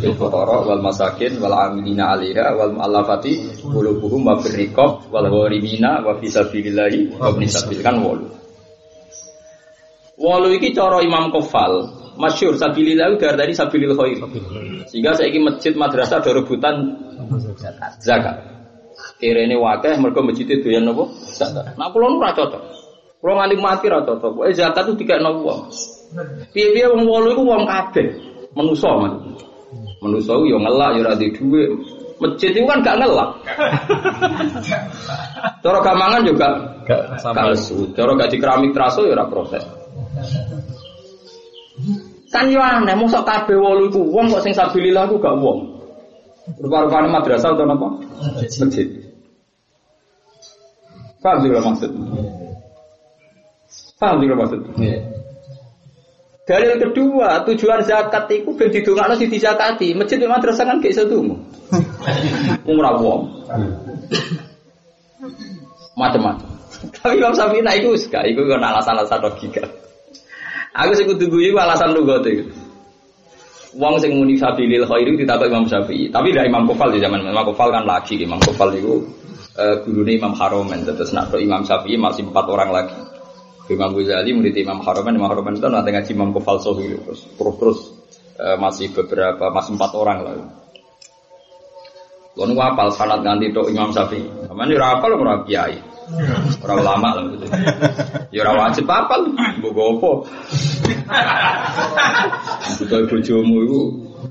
bil fuqara wal masakin wal amilina alaiha wal mu'allafati qulubuhum wa birriqab wal gharimina wa fi sabilillahi wa sabil kan wolu. Wolu iki cara Imam Kofal masyur sabilillah dari dari sabilil khair. Sehingga saya ingin masjid madrasah ada rebutan zakat. Kira ini wakeh mereka masjid itu yang nopo zakat. Nah kalau nu cocok. Kalau nganti mati ra cocok. Eh zakat itu tiga nol uang. Piye-piye wong wolu iku wong kabeh. Menusa man. Menusa yo ngelak yo ora duwe. Masjid itu kan gak ngelak. Cara gamangan juga gak lesu. Cara gak di keramik teraso ya ora proses. Kan yo aneh, mosok kabeh wolu iku wong kok sing sabilillah iku gak wong. Rupa-rupane madrasah atau apa? Masjid. Paham sih maksud? Paham juga maksud? Yeah. Dalil kedua, tujuan zakat itu ben didongakno sing dizakati. Masjid madrasah kan gak iso tunggu. [laughs] Umrah wong. Macam-macam. Tapi Imam Syafi'i nah iku gak iku kan alasan-alasan logika. Aku sing kudu guyu alasan lugat itu. Wong sing muni sabilil khairi ditabak Imam Syafi'i. Tapi dari Imam Kufal di zaman Imam Kufal kan lagi Imam Kufal itu uh, gurune Imam Haromen terus nak Imam Syafi'i masih empat orang lagi. Imam Ghazali murid Imam Haromen, Imam Haromen itu nanti ngaji Imam Kufal Sohi terus terus, terus uh, masih beberapa masih empat orang lagi. Lalu apal sanat ganti to Imam Syafi'i. Mana ora apal ora kiai. Ora ulama lho. Ya ora wajib apal, mbok opo. Butuh bojomu iku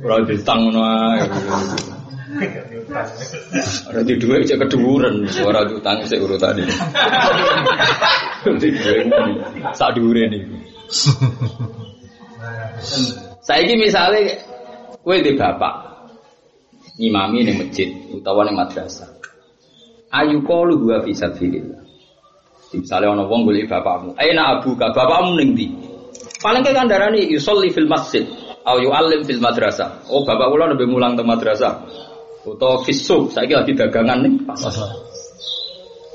ora ditang ngono ae. Ora di dhuwit cek keduwuren, ora utang sik urutane. Di dhuwit sak dhuwure niku. Saiki misale kowe di bapak ngimami ning masjid utawa ning madrasah ayu kalu gua bisa pilih. Misalnya ono wong golek bapakmu, aina abuka, bapakmu ning ndi? Paling ke kandarani yusolli fil masjid au yu'allim fil madrasah. Oh, bapak kula nembe mulang teng madrasah. Utawa fisuk, saiki lagi dagangan nih pasar.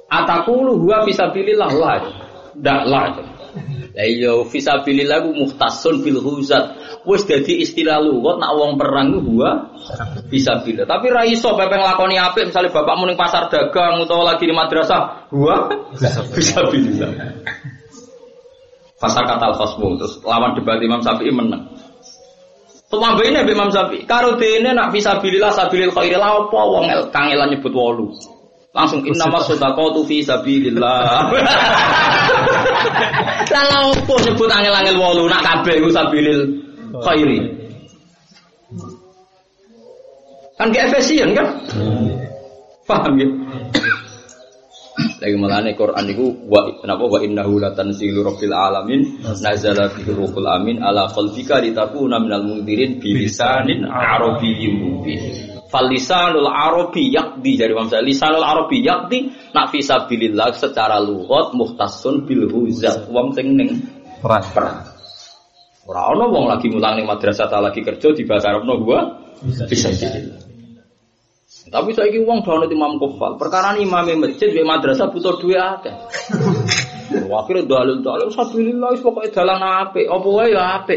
Atakulu gua bisa pilih lah lah. Ndak lah. Lah iya fisabilillah ku muhtasun bil huzat wis dadi istilah lugat nak wong perang ku gua bisa bila. Tapi ra iso pepe nglakoni apik misalnya bapakmu ning pasar dagang utawa lagi di madrasah, gua bisa bila. Pasar kata khosmu terus lawan debat Imam Syafi'i menang. Tumambene Mbak Imam Syafi'i, karo dene nak bisa bilillah sabilil khairi la apa wong kangelan nyebut wolu. Langsung inna masadaqatu fi sabilillah. [laughs] Lah opo nyebut angel-angel wolu nak kabeh iku sabilil khairi. Kan gak efisien kan? Paham ya? Lagi melane Quran itu wa kenapa wa innahu latanzilu rabbil alamin nazala bihi ruhul amin ala qalbika litakuna minal mundirin bilisanin arabiyyin mubin. Fal lisanul arabi yakdi jadi Imam lisanul arabi yakdi nak fisabilillah secara lughat muhtasun bil huzat wong sing ning perang. Ora ono wong lagi mulang ning madrasah ta lagi kerja di bahasa Arabno gua bisa jadi. Tapi saya ini uang dono imam kofal. Perkara ini imam masjid di madrasah butuh dua akeh. [laughs] Akhirnya dalil dalil sabilillah pokoknya dalan ape, apa wae ya ape.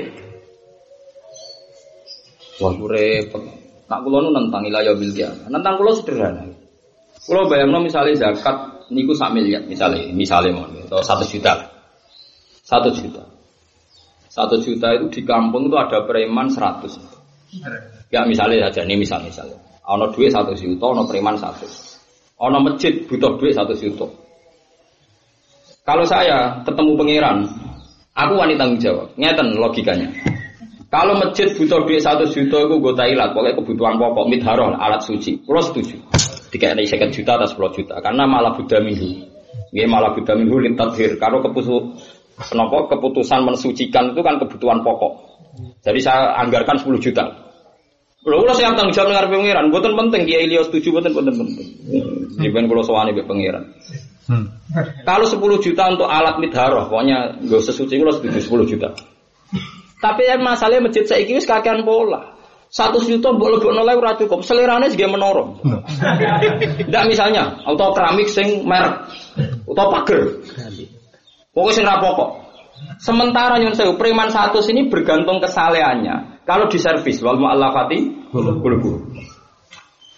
Wah repot. Nak kula nu nentang ilayah bil Nentang kula sederhana. Kula bayangno misalnya zakat niku sak miliar misalnya, misalnya mau atau satu juta. Satu juta. Satu juta itu di kampung itu ada preman seratus. Ya misalnya saja, ini misal misalnya. Ono duit satu juta, ono preman satu. Ono masjid butuh duit satu juta. Kalau saya ketemu pangeran, aku wanita tanggung jawab. Ngeten logikanya. Kalau masjid butuh duit satu juta, aku gue tailat. Pokoknya kebutuhan pokok, mitharoh, alat suci. Kalau setuju. Tiga ini sekian juta atau sepuluh juta. Karena malah buddha minggu. Ini malah buddha minggu lintathir. Kalau keputusan Kenapa keputusan mensucikan itu kan kebutuhan pokok. Jadi saya anggarkan 10 juta. Kalau kalau saya tanggung jawab dengan pengiran, bukan penting Kiai Leo setuju, bukan penting penting. Jadi kan kalau soalnya be pengiran. Hmm. Kalau 10 juta untuk alat midharoh, pokoknya gak sesuci kalau setuju 10 juta. Tapi yang masalahnya masjid saya ini kakean pola. Satu juta boleh lebih nolai ora cukup. Selerane juga menorong. Tidak misalnya auto keramik sing merek atau pagar. Pokoknya sing rapokok. Sementara nyun sewu preman satu sini bergantung kesalehannya. Kalau di servis wal mu'allafati bulu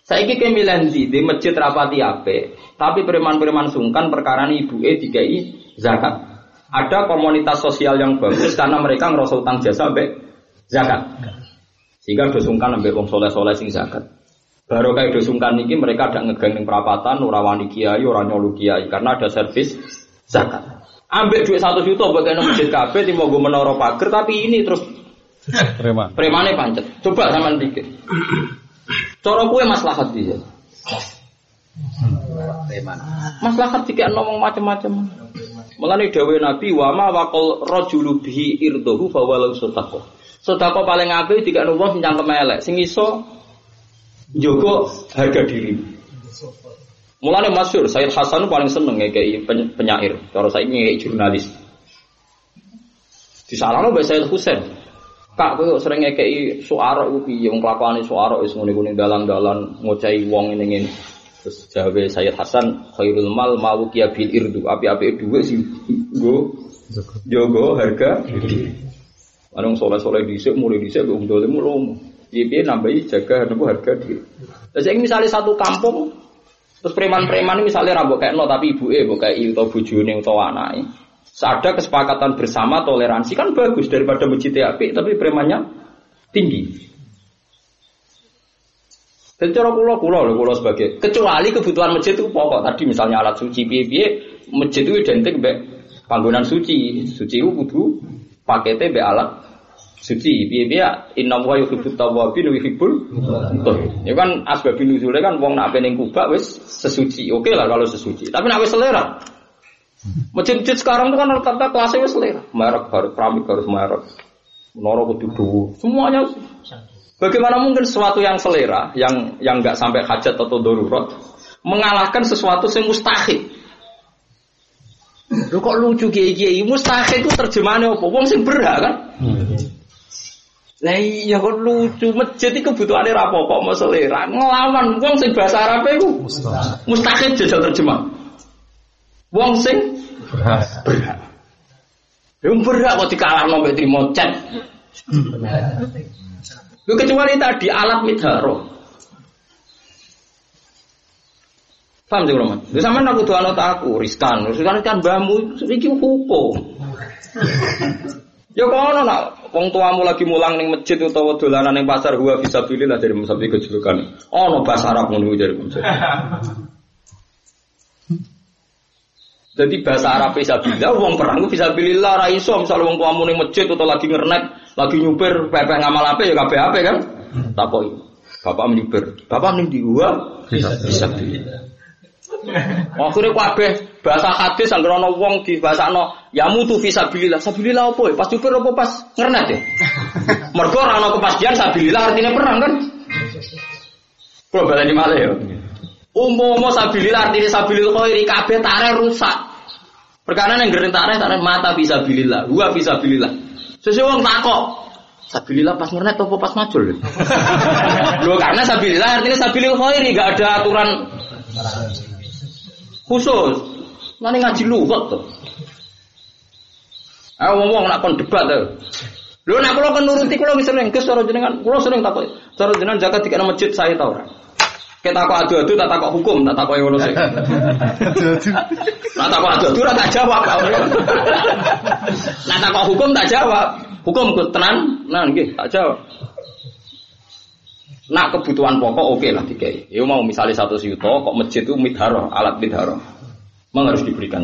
Saya ini kemilan di, di masjid rapati ape, tapi preman-preman sungkan perkara ibu e dikai zakat. Ada komunitas sosial yang bagus karena mereka ngerasa utang jasa sampai zakat. Sehingga dosungkan sampai wong soleh-soleh sing zakat. Baru kayak dosungkan ini mereka ada ngegang perapatan, ora kiai, ora nyolu kiai karena ada servis zakat. Ambil duit satu juta bagian masjid kafe, mau gue menara pagar, tapi ini terus preman. Premannya pancet. Coba sama pikir. Coro kue maslahat dia. Preman. Maslahat jika ngomong macam-macam. Mengenai dawe Nabi wama wakol rojulu bihi irdohu fawalau sotako. Sotako paling api jika nunggu sing cangkem elek. Sing iso jogo harga diri. Mulane masyur, Sayyid Hasan paling seneng kayak penyair. Kalau saya ini kayak jurnalis. Di sana lo Sayyid Husain. Kak, kowe sering ngekei suara upi yang kelakuan suara is ngene kuning dalan-dalan ngocai wong ini. Terus jawabe Sayyid Hasan, khairul mal malu kia bil irdu. Api-api dua sih go jogo harga. Ana soleh-soleh dhisik mulai dhisik kok dolim lomo. Piye nambahi jaga nopo harga diri. Lah saiki misalnya satu kampung terus preman-preman misalnya rambut kayak no tapi ibu eh kayak atau bujune atau anaknya. Ada kesepakatan bersama toleransi kan bagus daripada masjid api tapi premannya tinggi. Dan cara kulo kulo loh kulo sebagai kecuali kebutuhan masjid itu pokok. Tadi misalnya alat suci piye piye masjid itu identik be panggonan suci. Suci itu kudu paketnya be alat suci. Piye piye inna wa yuhibbut tawwabin wa yuhibbul ya kan asbabun nuzulnya kan wong nak pening kubak wis sesuci. Oke lah kalau sesuci. Tapi nak selera. Masjid-masjid sekarang itu kan rata-rata kelasnya selera. Merek harus keramik harus merek. Menara kudu semuanya Bagaimana mungkin sesuatu yang selera, yang yang nggak sampai hajat atau darurat, mengalahkan sesuatu yang mustahil? Lu kok lucu kiai kiai mustahil itu terjemahannya apa? Wong sing berhak kan? Lah iya kok lucu masjid itu kebutuhannya rapo kok mau selera ngelawan wong sing bahasa Arab itu mustahil jajal terjemah. Wong sing berhak. Berhak. Yang berhak kok dikalahno mek trimo chat. Lu kecuali tadi alat midharo. Paham sih Roman? Lu sama aku tuh alat aku, riskan, riskan kan bambu, iki hukum. Ya kono nak wong tuamu lagi mulang ning masjid utawa dolanan ning pasar gua bisa pilih lah dari musabbi kejulukan. Ono bahasa Arab ngono dari musabbi. Jadi bahasa Arab bisa bila wong perang bisa pilih lah raiso misal wong tuamu ning masjid atau lagi ngernek lagi nyupir pepe ngamal apa ya kabeh apa kan? Takoi. Bapak menyupir. Bapak ning di gua bisa bisa. Akhirnya kabeh bahasa hadis anggere ana wong di bahasano ya mutu fi sabilillah. Sabilillah apa ya? Pas nyupir apa pas ngernet ya? Mergo ora ana kepastian sabilillah artinya perang kan? Kulo balani malih ya. Umum sabilillah artinya sabilillah khairi kabeh tarik rusak. Perkara yang gereng tarik tarik mata bisa bilillah, gua bisa bilillah. Sesuai wong takok. Sabilillah pas ngernet atau pas majul? Loh [laughs] karena sabilillah artinya sabilil khairi gak ada aturan khusus. Nanti ngaji luwet tuh. Ah wong-wong nak kon debat tuh. Lho nak kula kan nuruti kula wis sering cara jenengan, kula sering takok cara jenengan zakat dikene masjid saya tau ora. Kita takut adu-adu tak takut hukum, tak takut ngono sih. Nah takut adu-adu tak jawab. Nah takut hukum tak jawab. Hukum tenan, nah nggih tak jawab. Nak kebutuhan pokok oke okay lah dikai. Ya mau misalnya satu yuto, kok masjid itu midharo, alat midharo. Memang harus diberikan.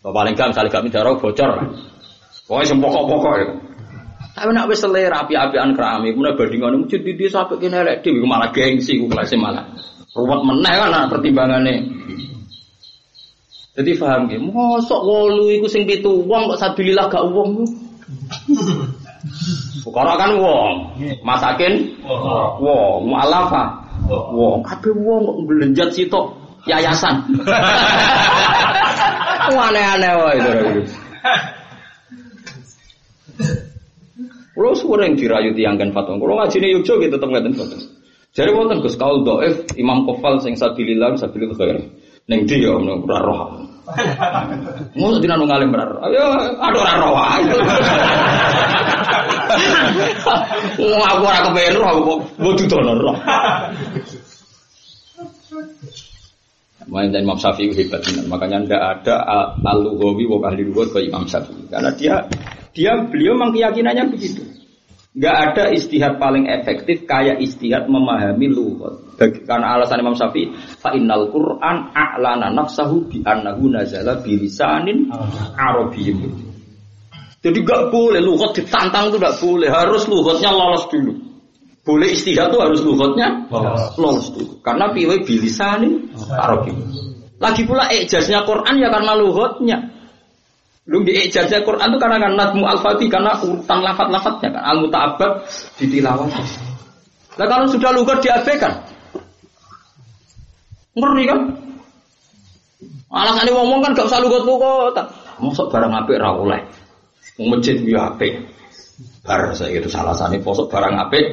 Paling gak misalnya gak midharo bocor. Pokoknya yang pokok-pokok ya. Tapi nak wis selera api-apian kerami, kemudian bandingan masjid di desa sampai elek dhewe malah gengsi ku kelas malah. Ruwet meneh kan pertimbangane. Jadi paham nggih, mosok wolu iku sing pitu wong kok sabilillah gak wong. Fukara [laughs] kan wong, masakin wong, mu'alafa wong, kabeh wong kok belenjat sitok yayasan. [laughs] Aneh-aneh wae itu. Kulo sering dirayu tiang kan fatwa. Kulo ngaji nih Yogyo gitu tetep ngaten fatwa. Jadi wonten Gus kaul doef Imam Kofal sing sabilillah sabilil khair. Neng dia ya neng ora roh. Mau dina nang ora roh. Ayo ada ora roh. [laughs] Wong aku ora kepen roh kok bodu dono roh. Main dan Imam Syafi'i hebat Makanya tidak ada al-lughawi wa ahli ke Imam Syafi'i. Karena dia dia beliau memang keyakinannya begitu. Gak ada istihad paling efektif kayak istihad memahami lughat. Karena alasan Imam Syafi'i, fa innal Qur'an a'lana nafsahu bi annahu nazala bi lisanin arabiyyin. Jadi gak boleh lughat ditantang itu gak boleh, harus lughatnya lolos dulu. Boleh istihad itu harus lughatnya lolos dulu. Karena piwe bi lisanin arabiyyin. Lagi pula ijaznya Quran ya karena lughatnya. Lu di ijazah Quran itu karena kan nazmu al-fatih karena urutan lafat-lafatnya kan al muta'abbad ditilawat. Nah kalau sudah lugat diabaikan. Ngeri kan? Alasannya ngomong kan gak usah lugat lugat. Masuk barang apik ra oleh. Masjid ya apik. Bar saya itu salah sani posok barang apik.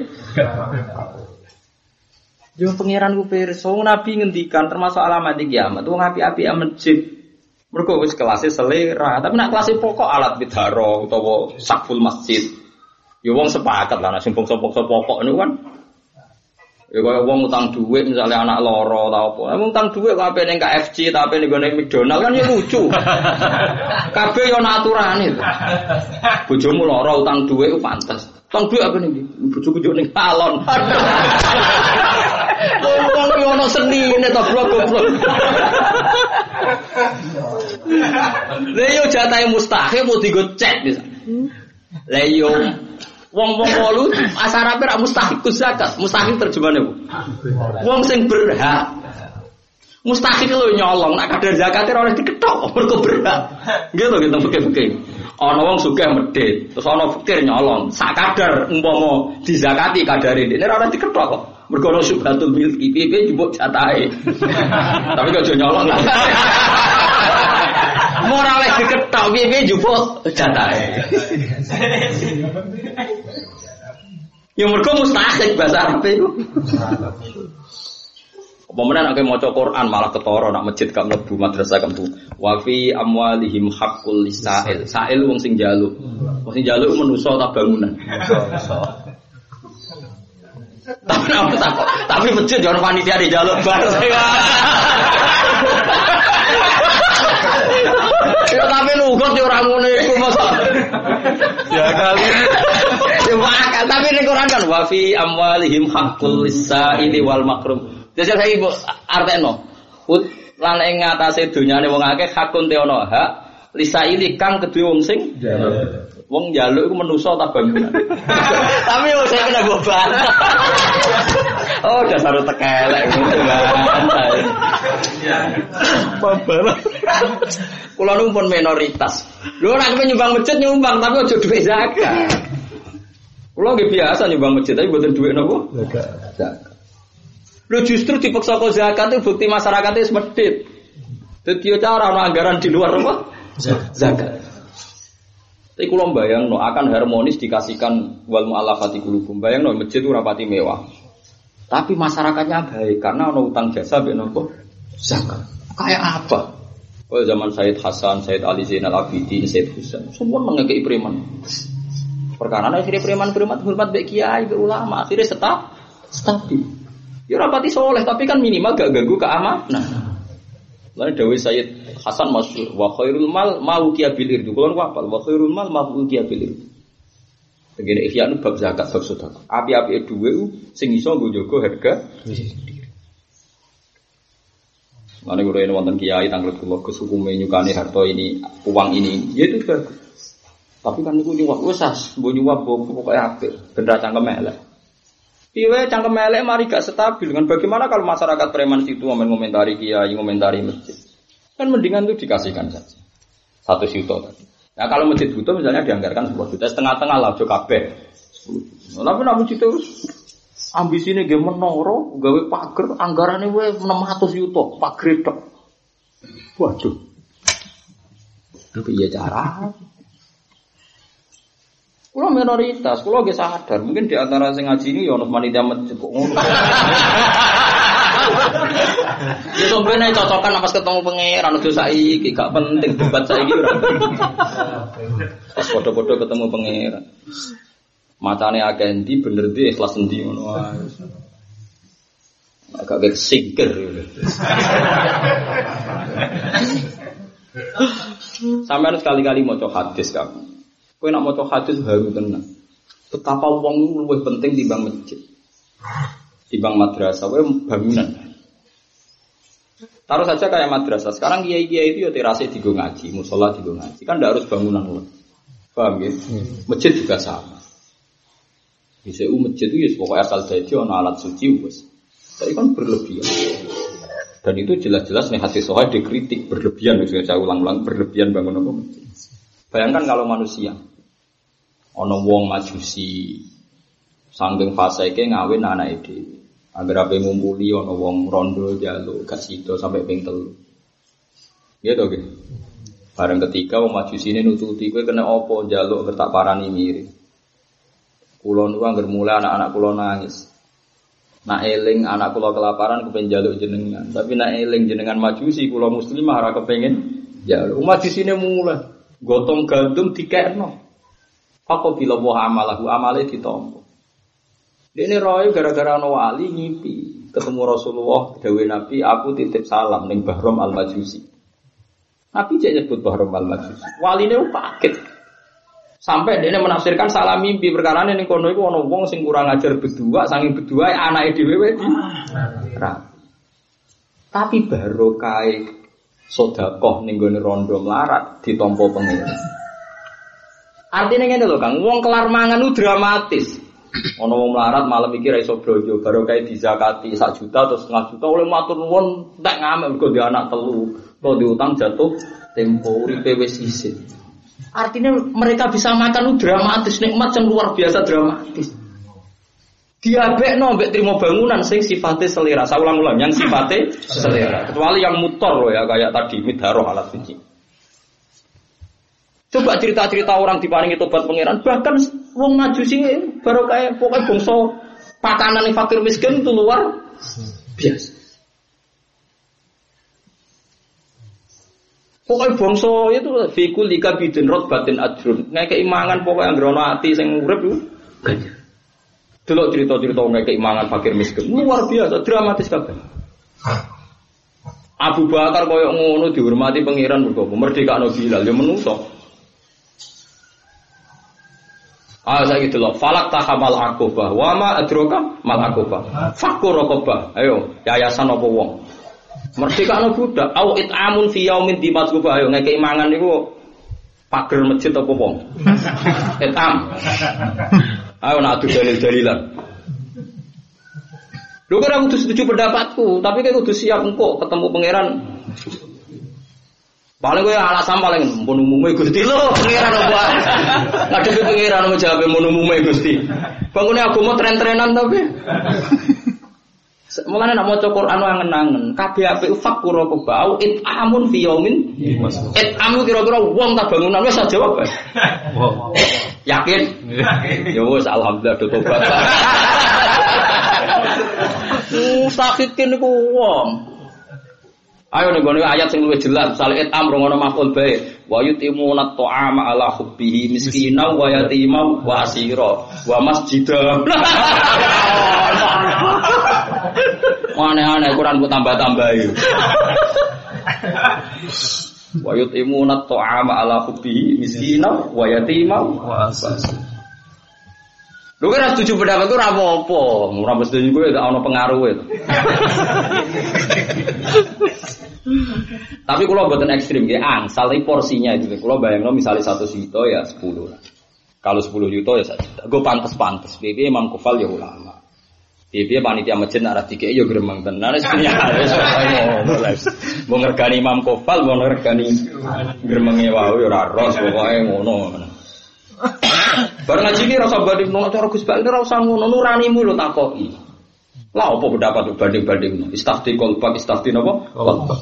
Yo pangeran ku pirsa Nabi ngendikan termasuk alamat kiamat. Wong api-api masjid mereka wis kelasnya selera, tapi nak kelasnya pokok alat bidaro utawa sakful masjid. Ya wong sepakat lah, sing bangsa-bangsa pokok niku kan Ya kaya wong utang duit misalnya anak loro atau apa. Emang utang duit kok ning KFC tapi ning gone McDonald kan ya lucu. [laughs] Kabeh yo naturane. Bojomu loro utang duit ku pantes. Utang duit apa nih? Bojoku yo ning palon. [laughs] Wong yo ono senine to goblok. Lah yo jatahe mustahil mau digo cek bisa. Lah yo Wong wong wolu asar apa rak mustahik zakat. Mustahik terjemahnya bu. Wong sing berhak. Mustahik lo nyolong. Nak kadar zakatnya oleh diketok. Mereka berhak. Gitu gitu fikir-fikir. Ono wong sugih medit, terus ono fikir nyolong. Sak kadar umpama dizakati kadar ini. Ini ora diketok kok. Mergo ono subhatul milki, piye jupuk jatahe. [laughs] Tapi kok nyolong lah. [laughs] Morale diketok piye jupuk jatahe. [laughs] Yang mereka mustahik bahasa Arab itu. Nak mau Quran malah ketoro nak masjid gak mlebu madrasah kamu. Wa fi amwalihim haqqul lisail. Sail wong sing jaluk. Wong sing jaluk menuso tak bangunan. Tapi apa tak tapi masjid jangan panitia di jaluk bar. Ya tapi nugot di orang ngono iku masa. Ya kali. Ya tapi ning Quran kan wa fi amwalihim haqqul lisaili wal makrum. Jadi saya ibu arteno. Ut lan ing ngatasé donyane wong akeh hakun te ana hak lisaili kang kedue wong sing Wong jaluk iku menusa ta bangunan. [laughs] Tapi wong saya kena beban. [laughs] Oh, dasar tekelek gitu kan. Babar. Kula nu pun minoritas. Lho nek nyumbang masjid nyumbang tapi aja dhuwit zakat. Kula nggih biasa nyumbang masjid tapi mboten dhuwit napa? Zakat. Lho justru dipaksa kok zakat itu bukti masyarakatnya semedit. Jadi cara anggaran di luar apa? Zakat. Tapi kalau bayang no akan harmonis dikasihkan wal mu'alafati kulubum. Bayang no masjid itu rapati mewah. Tapi masyarakatnya baik karena ono utang jasa be nopo zakat. Kayak apa? Oh zaman Said Hasan, Said Ali Zainal Abidin, Said Husain, semua mengekei preman. Perkara akhirnya preman-preman hormat baik kiai, baik ulama, akhirnya tetap stabil. Ya rapati soleh, tapi kan minimal gak ganggu keamanan. Nah, Lalu Dawi Sayyid Hasan masyur wa khairul mal mau kia bilir itu. Kalau apa? Wa khairul mal mau kia bilir. Begini ikhya nu bab zakat bab sedekah. Api-api duwe sing iso nggo jaga harga Mana gue ini wonten kiai tanggal kulo kesukume nyukani harto ini uang ini, ya itu bagus. Tapi kan itu nyuap usas, bu nyuap bu pokoknya apa, benda cangkem. Piwe cangkem elek mari gak stabil kan bagaimana kalau masyarakat preman situ ngomentari kiai, ngomentari masjid. Kan mendingan tuh dikasihkan saja. Satu juta tadi. Nah kalau masjid butuh misalnya dianggarkan 10 juta, setengah-tengah lah jo kabeh. Tapi masjid terus ambisine ge menoro, gawe pager, anggarannya wae 600 juta, pager tok. Waduh. Tapi iya cara. Kulo minoritas, kulo gak sadar. Mungkin di antara sing ngaji ini ya ono panitia masjid kok ngono. [laughs] Ya sebenarnya cocokan pas ketemu pangeran itu saiki gak penting debat saiki ora. Pas foto-foto ketemu pangeran. Matane akeh endi bener di ikhlas endi ngono. Agak kayak singkir. Sampai sekali-kali mau hadis kamu. Kowe nak maca hadis haru tenang. Betapa wong lebih penting bang masjid. bang madrasah, kowe bangunan. Taruh saja kayak madrasah. Sekarang kiai kiai itu ya terasi tiga ngaji, musola tiga ngaji. Kan tidak harus bangunan loh. Paham ya? Hmm. Masjid juga sama. Bisa u masjid itu ya pokoknya asal jadi ono alat suci wes. Tapi kan berlebihan. Dan itu jelas-jelas nih hati soal dikritik berlebihan. Misalnya saya ulang-ulang berlebihan bangun apa masjid. Bayangkan kalau manusia, ono wong majusi, sanggeng faseke ngawin anak itu, agar apa ngumpuli ono wong rondo jalo kasih sampai ping telu. Gitu gitu. Bareng ketika wong majusi ini nututi kue kena opo jaluk bertak parani miri. Kulon itu anggar mulai anak-anak kulon nangis. Nak eling anak kulo kelaparan kepengen jaluk jenengan. Tapi nak eling jenengan majusi kulo muslimah ora kepengen jaluk. Majusi ini mulai. Gotong gandum dikekno. Aku bila wah amalahu amale ditompo. Ini roy gara-gara no wali ngipi ketemu Rasulullah Dewi Nabi aku titip salam neng Bahrom al Majusi. Nabi jadi nyebut Bahrom al Majusi. Wali ini paket. Sampai dia menafsirkan salah mimpi perkara ini kono itu ono wong sing kurang ajar berdua, saking berdua anak dhewe di. Tapi baru kai sodakoh ning gone rondo melarat ditompo pengen. Artinya ngene lho Kang, wong kelar mangan itu dramatis. Ono wong melarat malam iki ra iso brojo, baru kae dizakati sak juta atau setengah juta oleh matur nuwun tak ngamek mergo anak telu. Kok diutang jatuh tempo uripe wis isin. Artinya mereka bisa makan itu dramatis, nikmat yang luar biasa dramatis. Diabek no, mbek terima bangunan sing sifatnya selera. Saya ulang-ulang, yang sifatnya selera. Kecuali yang mutor loh ya, kayak tadi midharoh alat suci. Coba cerita-cerita orang diparingi tobat pangeran, bahkan wong sih baru kayak pokoknya bangsa pakanan yang fakir miskin itu luar biasa. Pokoknya bangsa itu fikul lika bidin rot batin adrun. Nggak keimangan pokoknya yang grono hati yang urip itu. Dulu cerita-cerita nggak keimangan fakir miskin luar biasa dramatis kabeh. Abu Bakar koyok ngono dihormati pangeran mergo merdeka no Bilal ya menusuk. Ah saya gitu loh. Falak tahamal akobah. Wama adroka mal akobah. Fakur. Ayo yayasan apa wong. Merdeka no budak. Au amun fi yaumin di. Ayo ngekei mangan niku pager masjid apa wong. [laughs] am. Ayo nak adu dalil-dalilan. Lu kan aku setuju pendapatku, tapi kan kudu siap engkau ketemu pangeran. Paling gue alasan paling pun umumnya gusti lo pangeran apa? Ngadepi pangeran mau jawab pun umumnya gusti. Bangunnya aku mau tren-trenan tapi. Mulane nak maca Quran angen-angen, kabeh apik fakura bau it amun fi yaumin. It amu kira-kira wong tak bangunan wis jawab. Yakin? Ya wis alhamdulillah do tobat. Mustaqikin niku wong. Ayo nih gue ayat sing luwih jelas, misalnya et amro ngono maful bae. Wa yutimuna ta'ama ala hubbihi miskina wa yatima wa asira wa masjida. [laughs] Aneh-aneh Quran ku tambah-tambahi. [laughs] Wa yutimuna ta'ama ala hubbihi miskina wa yatima wa. Lu kan setuju pendapat itu rapo apa? Ora setuju gue gak ono pengaruh itu. Tapi kalau buatan ekstrim, ya angsal porsinya itu. Kalau bayang misalnya satu juta ya sepuluh. Kalau sepuluh juta ya satu. Gue pantas pantas. Bibi Imam Kufal ya ulama. Bibi panitia masjid arah tiga ya geremang tenan. Sebenarnya [laughs] harus mau ngergani Imam Kufal, mau ngergani geremangnya wow ya ros pokoknya ngono. Barang ngaji ini rasa banding nol cara Gus Bak ini rasa ngono nuranimu lo takoki. Lah apa pendapat banding-banding istafti kolbak istafti napa? Kolbak.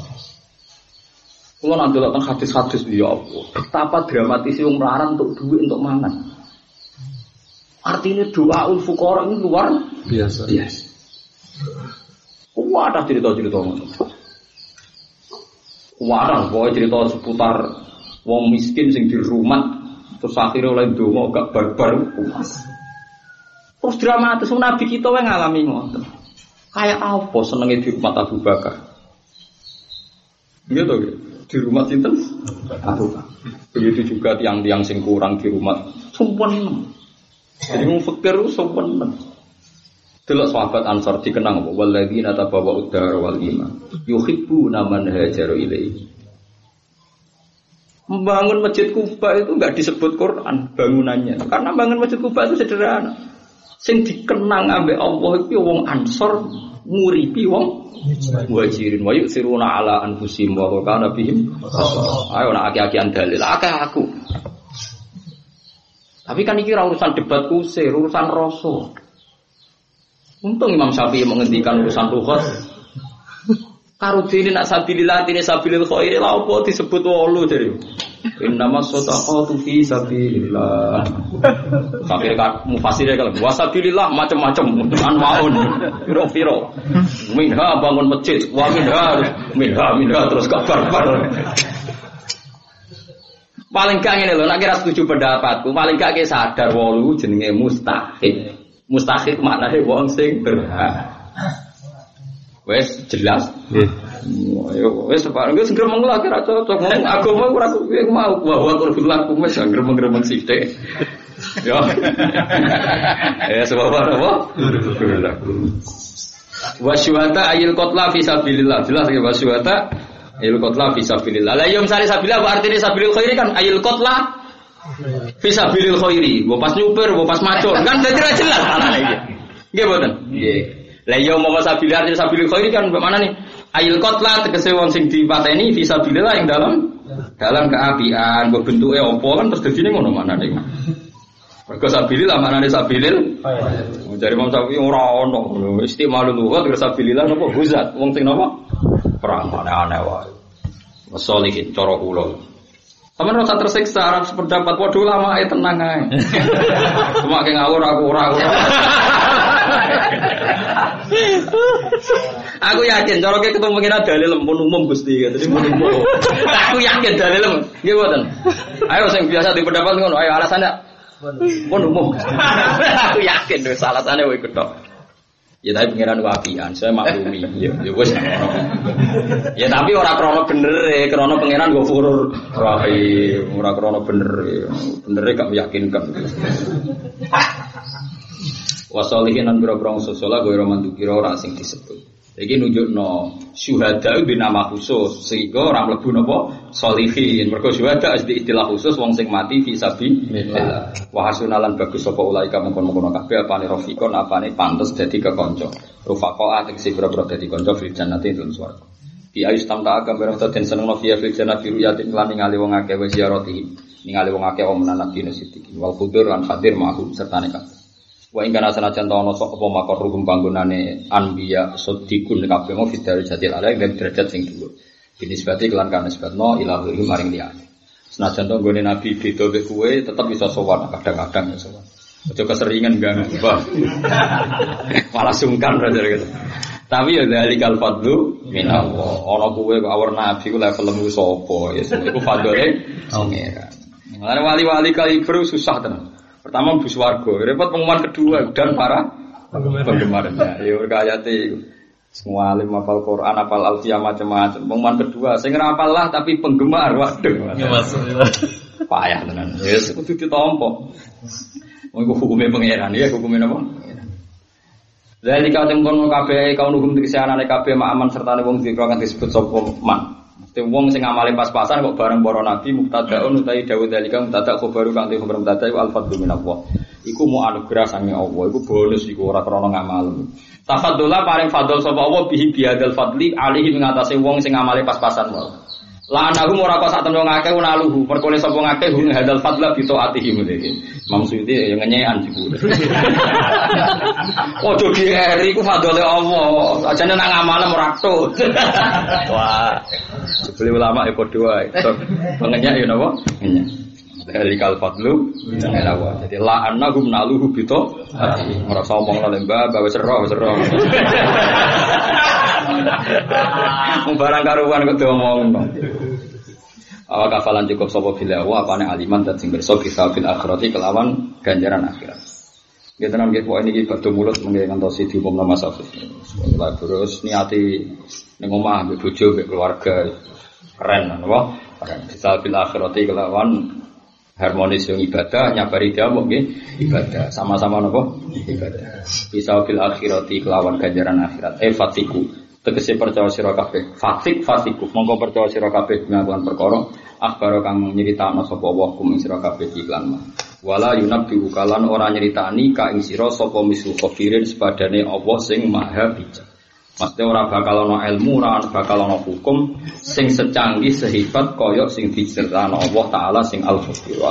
Kalau nanti tentang hadis-hadis ya Allah, betapa dramatis yang melarang untuk duit untuk mangan. Artinya doa ul fukara ini luar biasa. Biasa. Wah, ada cerita-cerita Wah, ada pokoknya cerita seputar wong miskin sing di rumah terus akhirnya oleh dongo gak barbar puas. Terus dramatis nabi kita yang ngalami ngoten. Kayak apa senengnya di rumah Abu Bakar? Gitu gitu di rumah sinten Abu Begitu juga tiang-tiang sing kurang di rumah sumpen. Jadi mau fikir sumpen. Delok sahabat Ansar dikenang apa? Walladzina tabawa udara wal iman. Yuhibbu naman hajaru ilaihi. Membangun masjid Kuba itu nggak disebut Quran bangunannya, karena bangun masjid Kuba itu sederhana. Sing dikenang ambek Allah itu wong Ansor nguripi wong muhajirin wa yusiruna ala anfusihim wa kana bihim ayo nak aki-akian dalil akeh aku tapi kan ini urusan debat kusir urusan rasul untung Imam Syafi'i menghentikan urusan lughat Karudini nak sabilillah tini sabilil khairi lah apa disebut wolu jadi. Innama sadaqatu fi sabilillah. Sampai kan mufasirnya kalau wasabilillah macam-macam anwaun piro-piro. Minha bangun masjid, wa minha minha minha terus kabar bar. Paling gak ngene lho, nek kira setuju pendapatku, paling gak sadar wolu jenenge mustahil. Mustahil maknane wong sing berhak. Wes jelas. Wes separang wis gremeng lah kira cocok ngomong agama ora kuwi mau bahwa kurang laku wis gremeng-gremeng sithik. Ya. Ya sebab apa? Wasyuhata ayil kotla fisabilillah. Jelas ya wasyuhata ayil kotla fisabilillah. Lah yo misale sabilillah artinya sabilil khairi kan ayil kotla fisabilil khairi. Mbok pas nyuper, mbok pas macul kan dadi ra jelas alane iki. Nggih mboten? Nggih. Lah yo mau sabilillah artinya sabilil khairi kan bagaimana nih? Ayil kotla tegese wong sing dipateni fisabilillah yang dalam dalam keapian, mbok bentuke apa kan terus dadine ngono manane. Mergo sabilillah maknane sabilil. Mencari Imam Syafi'i ora ono. Istimalul lughat terus sabilillah napa huzat. Wong sing napa? Perang aneh-aneh wae. Wasolihin cara kula. Sampeyan rasa tersiksa arep sependapat waduh lama ae tenang ae. [laughs] Cuma ke ngawur aku ora ora. [laughs] aku yakin cara ke ketemu pengen dalil pun umum Gusti. Jadi umum. aku yakin dalil nggih mboten. Ayo sing biasa di pendapat ngono ayo alasannya pun umum. [laughs] aku yakin salah sana wae ketok. Ya tapi pengiran wapian, saya maklumi. Ya, ya wes. Ya tapi orang krono bener ya, krono pengiran gue furur. Rahim, orang krono bener ya, bener gak meyakinkan. Wasolihin dan biro-biro sosola gue romantu kira orang sing disebut. Iki no syuhada itu nama khusus sehingga orang lebu nopo solihin. Mergo syuhada di istilah khusus wong sing mati fi sabi. Wa hasunalan bagus sapa ulaika mengkon-mengkon kabeh apane rafiqon apane pantes dadi kekanca. Rufaqa ating si boro dadi kanca fil jannati ing swarga. Di ayus tamta agam barang ten seneng no fiya fil jannati ruyatin lan ningali wong akeh wa ziyarati. Ningali wong akeh om nabi siddiqin wal qudur lan hadir ma'hum serta kabeh. Wa ing kana senajan ta ono sok apa makor ruhum panggonane anbiya sedikun kabeh mau fidari jatil ala ing derajat sing dhuwur. Binisbati kelan kana sebabno ilahi maring liyane. Senajan to nggone nabi beda mek kowe tetep bisa sowan kadang-kadang ya sowan. Aja keseringan gak. [laughs] Malah sungkan aja gitu. Tapi ya dari kal fadlu min Allah. Ana kowe kok awar nabi ku levelmu sapa ya iku fadlane pangeran. Mulane wali-wali kali susah tenan. Pertama bus wargo, repot pengumuman kedua dan para penggemarnya. [laughs] Ya berkayati semua alim apal Quran, apal alfiyah macam-macam. Pengumuman kedua, saya ngapal lah tapi penggemar, waduh. Ya, Payah tenan. Ya kudu ditompo. Mau hukumnya pangeran, ya hukumnya apa? Dari kau tengkon kafe kau nunggu untuk kesehatan kafe aman serta wong dikau akan disebut sopo man. Sing wong sing amale pas-pasan kok bareng para nabi muktadaun utawi dawuh dalika muktada khabaru kang te khabar muktada iku al-fadlu min Allah. Iku mu anugerah sange Allah, iku bonus iku ora krana ngamal. Tafaddola paring fadl sapa Allah bihi biadal fadli alihi ngatasi wong sing amale pas-pasan wae. La anahum ora kok sak temen ngake unaluhu, perkole sapa ngake hum hadal fadla bi taatihi mriki. Maksudnya yang ngenyean jebul. [laughs] Ojo dieri ku fadole Allah, ajane nang amale ora [laughs] Wah. Jebule ulama ya padha wae. Pengenyak ya napa? Ngenyak. Dari fadlu Jadi la annahum naluhu bito Ora sombong lah lembah bawa sero sero. Barang karuan kok ngomong. Awak kafalan cukup sopo bila wa apa aliman dan sing berso bisa fil akhirati kelawan ganjaran akhirat. Kita nang gitu ini batu mulut mengenai kantosi di umum nama safis. Terus niati nengomah omah bojo keluarga keren apa? Bisa fil akhirati kelawan harmonis yang ibadah nyabari dia mungkin ibadah. Sama-sama nopo ibadah. Bisa fil akhirati kelawan ganjaran akhirat. Eh fatiku. Tegese percaya sira kabeh. Fasik fasiku mongko percaya sira kabeh. Ngelakuan perkara. Akhbaro kang nyeritakno sapa wa kum sira kabeh iklan mah. Wala yunabbi kalan ora nyeritani ka ing sira sapa misu khabirin sepadane Allah sing maha bijak Maksudnya orang bakal ono ilmu, orang bakal ono hukum sing secanggih sehebat koyok sing diceritakan Allah Taala sing al-Fakir